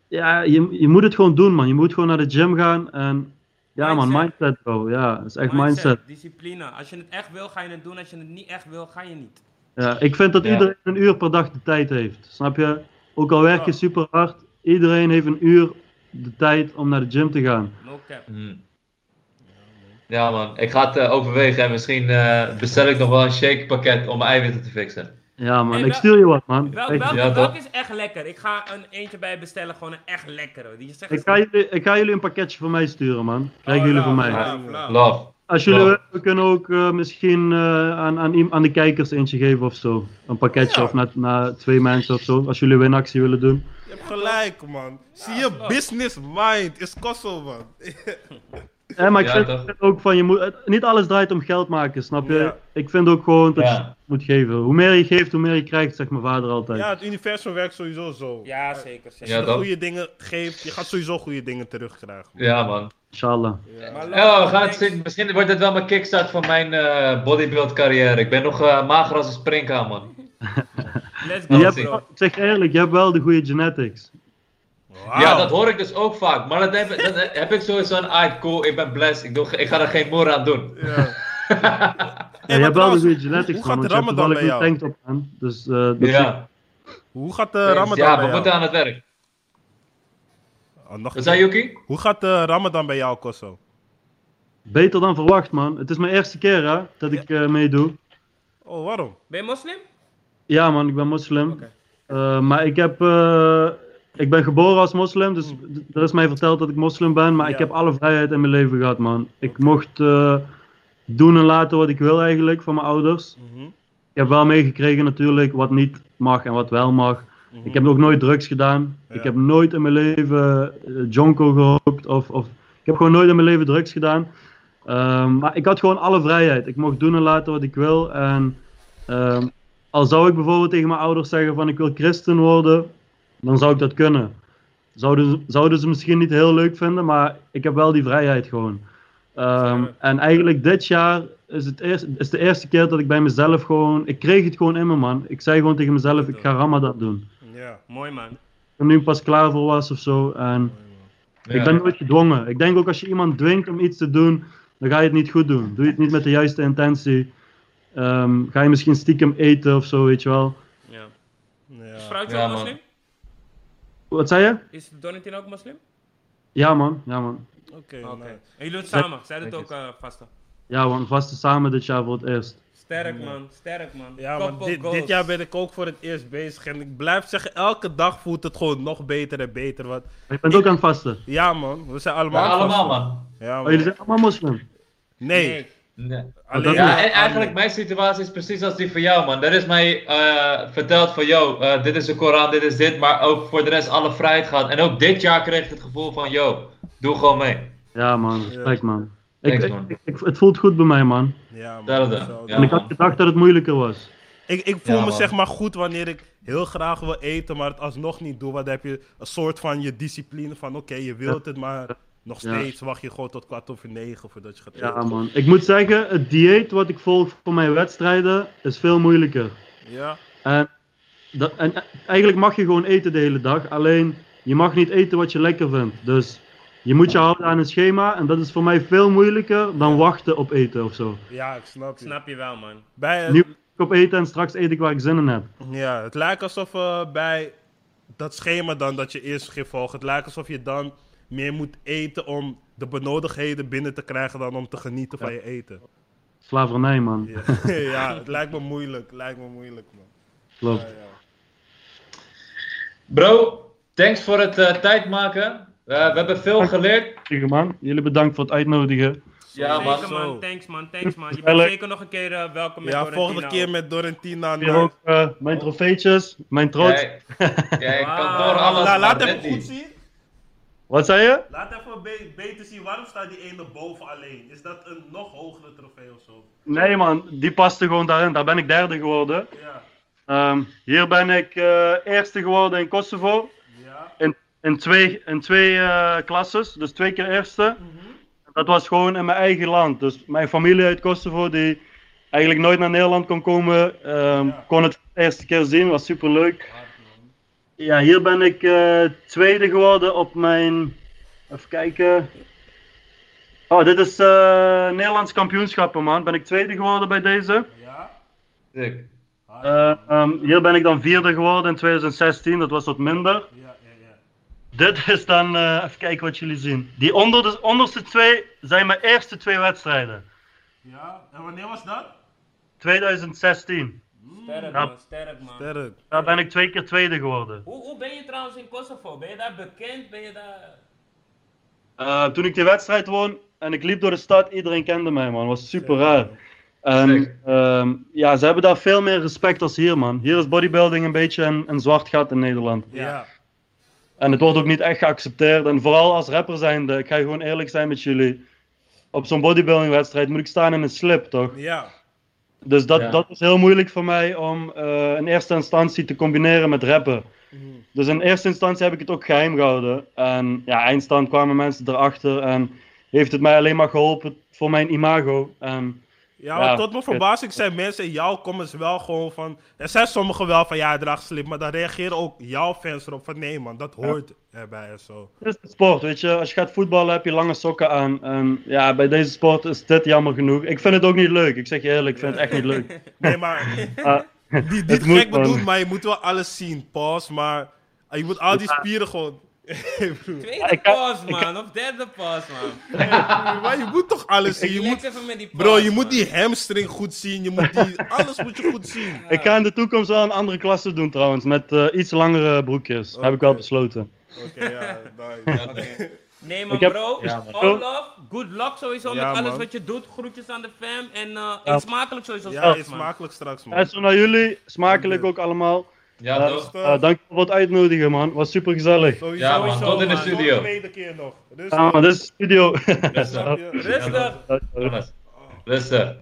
ja, je, je moet het gewoon doen, man. Je moet gewoon naar de gym gaan. En ja, man, Mindset. bro. Ja, het is echt mindset. Discipline. Als je het echt wil, ga je het doen. Als je het niet echt wil, ga je niet. Ja, ik vind dat Ja. iedereen een uur per dag de tijd heeft. Snap je? Ook al werk je super hard, iedereen heeft een uur de tijd om naar de gym te gaan. No cap. Hmm. Ja man, ik ga het eh, overwegen en misschien eh, bestel ik nog wel een shake pakket om mijn eiwitten te fixen. Ja, man. Hey, ik stuur je wat, man. Wel, Ja, toch? is echt lekker? Ik ga een eentje bij bestellen, gewoon een echt lekkere. Die zegt Ik ga, jullie, ik ga jullie een pakketje van mij sturen, man. Krijgen Oh, jullie van mij. Love. Als jullie we kunnen ook eh, misschien eh, aan, aan, aan de kijkers eentje geven of zo. Een pakketje Ja. of naar, naar twee mensen of zo. Als jullie winactie willen doen. Je hebt gelijk, man. Zie je, business mind is kossel, man. Eh, maar ik Ja, vind toch? ook van, je moet, niet alles draait om geld maken, snap je? Ja. Ik vind ook gewoon dat je Ja. moet geven. Hoe meer je geeft, hoe meer je krijgt, zegt mijn vader altijd. ja, het universum werkt sowieso zo. Ja, zeker. Als zeker. je Ja, de toch? goede dingen geeft, je gaat sowieso goede dingen terugkrijgen. man. Ja man. Inshallah. Ja, we gaan zien. Misschien wordt dit wel mijn kickstart van mijn eh, bodybuild carrière. Ik ben nog eh, mager als een springhaan man. Let's Je go, hebt, zien. bro. ik zeg eerlijk, je hebt wel de goede genetics. Ja, dat hoor ik dus ook vaak. Maar dat heb, dat heb ik sowieso een ah, cool, ik ben blessed. Ik, doe, ik ga er geen moer aan doen. Ja. Je maar hebt wel de trouwens, goede genetics, hoe gaat Want de je hebt Ramadan bij een jou? tanktop aan. Dus, eh, Ja, Hoe gaat de Ramadan ja bij we jou? moeten aan het werk. Oh, Wat zei Yuki? Hoe gaat de Ramadan bij jou, Kosso? Beter dan verwacht, man. Het is mijn eerste keer hè, dat ik eh, meedoe. Oh, waarom? Ben je moslim? Ja, man, ik ben moslim. Eh, maar ik, heb, eh, ik ben geboren als moslim, dus d- er is mij verteld dat ik moslim ben. Maar Ja. ik heb alle vrijheid in mijn leven gehad, man. Ik mocht eh, doen en laten wat ik wil eigenlijk van mijn ouders. Mhm, Ik heb wel meegekregen natuurlijk wat niet mag en wat wel mag. mhm. Ik heb ook nooit drugs gedaan. Ja. Ik heb nooit in mijn leven eh, jonko gerookt of, of... Ik heb gewoon nooit in mijn leven drugs gedaan. Ehm, maar ik had gewoon alle vrijheid. Ik mocht doen en laten wat ik wil. En ehm, al zou ik bijvoorbeeld tegen mijn ouders zeggen van ik wil christen worden, dan zou ik dat kunnen. Zouden, ze- zouden ze misschien niet heel leuk vinden, maar ik heb wel die vrijheid gewoon. Ehm, en eigenlijk dit jaar is, het eerst, is de eerste keer dat ik bij mezelf gewoon... Ik kreeg het gewoon in me, man. Ik zei gewoon tegen mezelf, ik ga Ramadan doen. Ja. Mooi man. er nu pas klaar voor was of zo. En Ja. ik ben nooit gedwongen. Ik denk ook als je iemand dwingt om iets te doen, dan ga je het niet goed doen. Doe je het niet met de juiste intentie. Ehm, ga je misschien stiekem eten of zo, weet je wel. Ja. Ja. Is vrouwtje Ja? Wat zei je? Is Donatin ook moslim? Ja man, ja man. Oké, Oké. nice. En jullie doen het samen? Zij doet ook Netjes. uh, vaste. Ja man, vasten samen dit jaar voor het eerst. Sterk man, sterk man. Ja, man, dit, dit jaar ben ik ook voor het eerst bezig. En ik blijf zeggen, elke dag voelt het gewoon nog beter en beter. Want, Ik ben ook aan het vasten. ja, man, we zijn Ja, allemaal. allemaal vast. man. Ja, Oh, man. jullie zijn allemaal moslim? Nee. Nee. Nee. Alleen Ja, en eigenlijk mijn situatie is precies als die van jou, man. Er is mij eh, verteld van, yo, eh, dit is de Koran, dit is dit, maar ook voor de rest alle vrijheid gehad. En ook dit jaar kreeg ik het gevoel van, yo, doe gewoon mee. Ja man, respect man. Ik, Thanks, ik- man. ik- ik- het voelt goed bij mij man. Ja, man. Hetzelfde. Zo, Ja, en ik had gedacht dat het moeilijker was. Ik, ik voel Ja, me man. zeg maar goed wanneer ik heel graag wil eten, maar het alsnog niet doe. Want dan heb je een soort van je discipline van oké, je wilt het, maar nog Ja. steeds wacht je gewoon tot kwart over negen voordat je gaat Ja eten. man. Ik moet zeggen, het dieet wat ik volg voor mijn wedstrijden is veel moeilijker. Ja, En, dat, en eh, eigenlijk mag je gewoon eten de hele dag. Alleen je mag niet eten wat je lekker vindt. Dus je moet je houden aan een schema. En dat is voor mij veel moeilijker dan wachten op eten of zo. ja, ik snap je. Snap je wel man. Bij het, Nu wacht ik op eten en straks eet ik waar ik zin in heb. ja, het lijkt alsof eh, bij dat schema dan dat je eerst ging volgen, het lijkt alsof je dan meer moet eten om de benodigdheden binnen te krijgen dan om te genieten van je eten. Slavernij man. Ja, ja het lijkt me moeilijk, lijkt me moeilijk man. Klopt. Ja, ja. Bro, thanks voor het eh, tijd maken. Eh, we hebben veel geleerd. Man. Jullie bedankt voor het uitnodigen. Ja, man. Zeker man, Zo. thanks man, thanks man. Je bent zeker nog een keer eh, welkom met Ja, Dorentina volgende keer met Dorentina. Hier ook eh, mijn trofeetjes, mijn trots. Jij, jij kan Wauw. door alles, Nou, laat net goed zien. Wat zei je? Laat even be- beter zien. Waarom staat die ene boven alleen? Is dat een nog hogere trofee of zo? Nee man, die paste gewoon daarin. Daar ben ik derde geworden. Ja. Ehm, hier ben ik eh, eerste geworden in Kosovo. Ja. In twee, in twee eh, klasses, dus twee keer eerste. Dat was gewoon in mijn eigen land. Dus mijn familie uit Kosovo, die eigenlijk nooit naar Nederland kon komen, ehm, Ja. kon het de eerste keer zien. Was super leuk. Ja, hier ben ik eh, tweede geworden op mijn. Even kijken. Oh, dit is eh, Nederlands kampioenschappen, man. Ben ik tweede geworden bij deze. Ja. Sick. Eh, ehm, hier ben ik dan vierde geworden in 2016. Dat was wat minder. Ja, ja, ja. Dit is dan, eh, even kijken wat jullie zien. Die onder de, onderste twee zijn mijn eerste twee wedstrijden. Ja. En wanneer was dat? 2016. Sterk Ja. man, sterk man. Sterk. Daar ben ik twee keer tweede geworden. Hoe, hoe ben je trouwens in Kosovo? Ben je daar bekend? Ben je daar... Eh, toen ik die wedstrijd won en ik liep door de stad, iedereen kende mij, man. was super raar. En ehm, ja, ze hebben daar veel meer respect als hier, man. Hier is bodybuilding een beetje een, een zwart gat in Nederland. Ja. En het wordt ook niet echt geaccepteerd. En vooral als rapper zijnde, ik ga gewoon eerlijk zijn met jullie. Op zo'n bodybuilding wedstrijd moet ik staan in een slip, toch? Ja. Dus dat, Ja. dat is heel moeilijk voor mij om eh, in eerste instantie te combineren met rappen. Dus in eerste instantie heb ik het ook geheim gehouden. En ja, eindstand kwamen mensen erachter en heeft het mij alleen maar geholpen voor mijn imago. En Ja, Ja, want tot mijn verbazing zijn mensen in jouw comments wel gewoon van... Er zijn sommigen wel van, ja, hij draagt slip. Maar dan reageren ook jouw fans erop van, nee man, dat hoort erbij en zo. het is de sport, weet je. Als je gaat voetballen heb je lange sokken aan. En ja, bij deze sport is dit jammer genoeg. Ik vind het ook niet leuk. Ik zeg je eerlijk, ik vind het echt niet leuk. Nee, maar Ah, die, moet, gek bedoeld, man. maar je moet wel alles zien. Pause, maar je moet al die spieren gewoon... Hey. Tweede pas man, of derde pas man. Hey, maar je moet toch alles zien. Je Relax moet, even met die bro, je moet die hamstring goed zien. Je moet die, alles moet je goed zien. ik ga in de toekomst wel een andere klasse doen trouwens, met eh, iets langere broekjes. Heb ik wel besloten. Oké, ja, nice. Oké. Nee heb- bro, Ja, man. all love, good luck sowieso Ja, met alles man. wat je doet. Groetjes aan de fam en eh eet smakelijk sowieso Ja, straks, smakelijk straks, man. En zo naar jullie, smakelijk ook allemaal. Ja, toch? eh, dank voor het uitnodigen man, was super gezellig. Sowieso, Ja, man, sowieso, tot in de man. studio. Tot tweede keer nog. Dus, Ah, dit is de studio. Rustig. Rustig. Jongens, Rustig.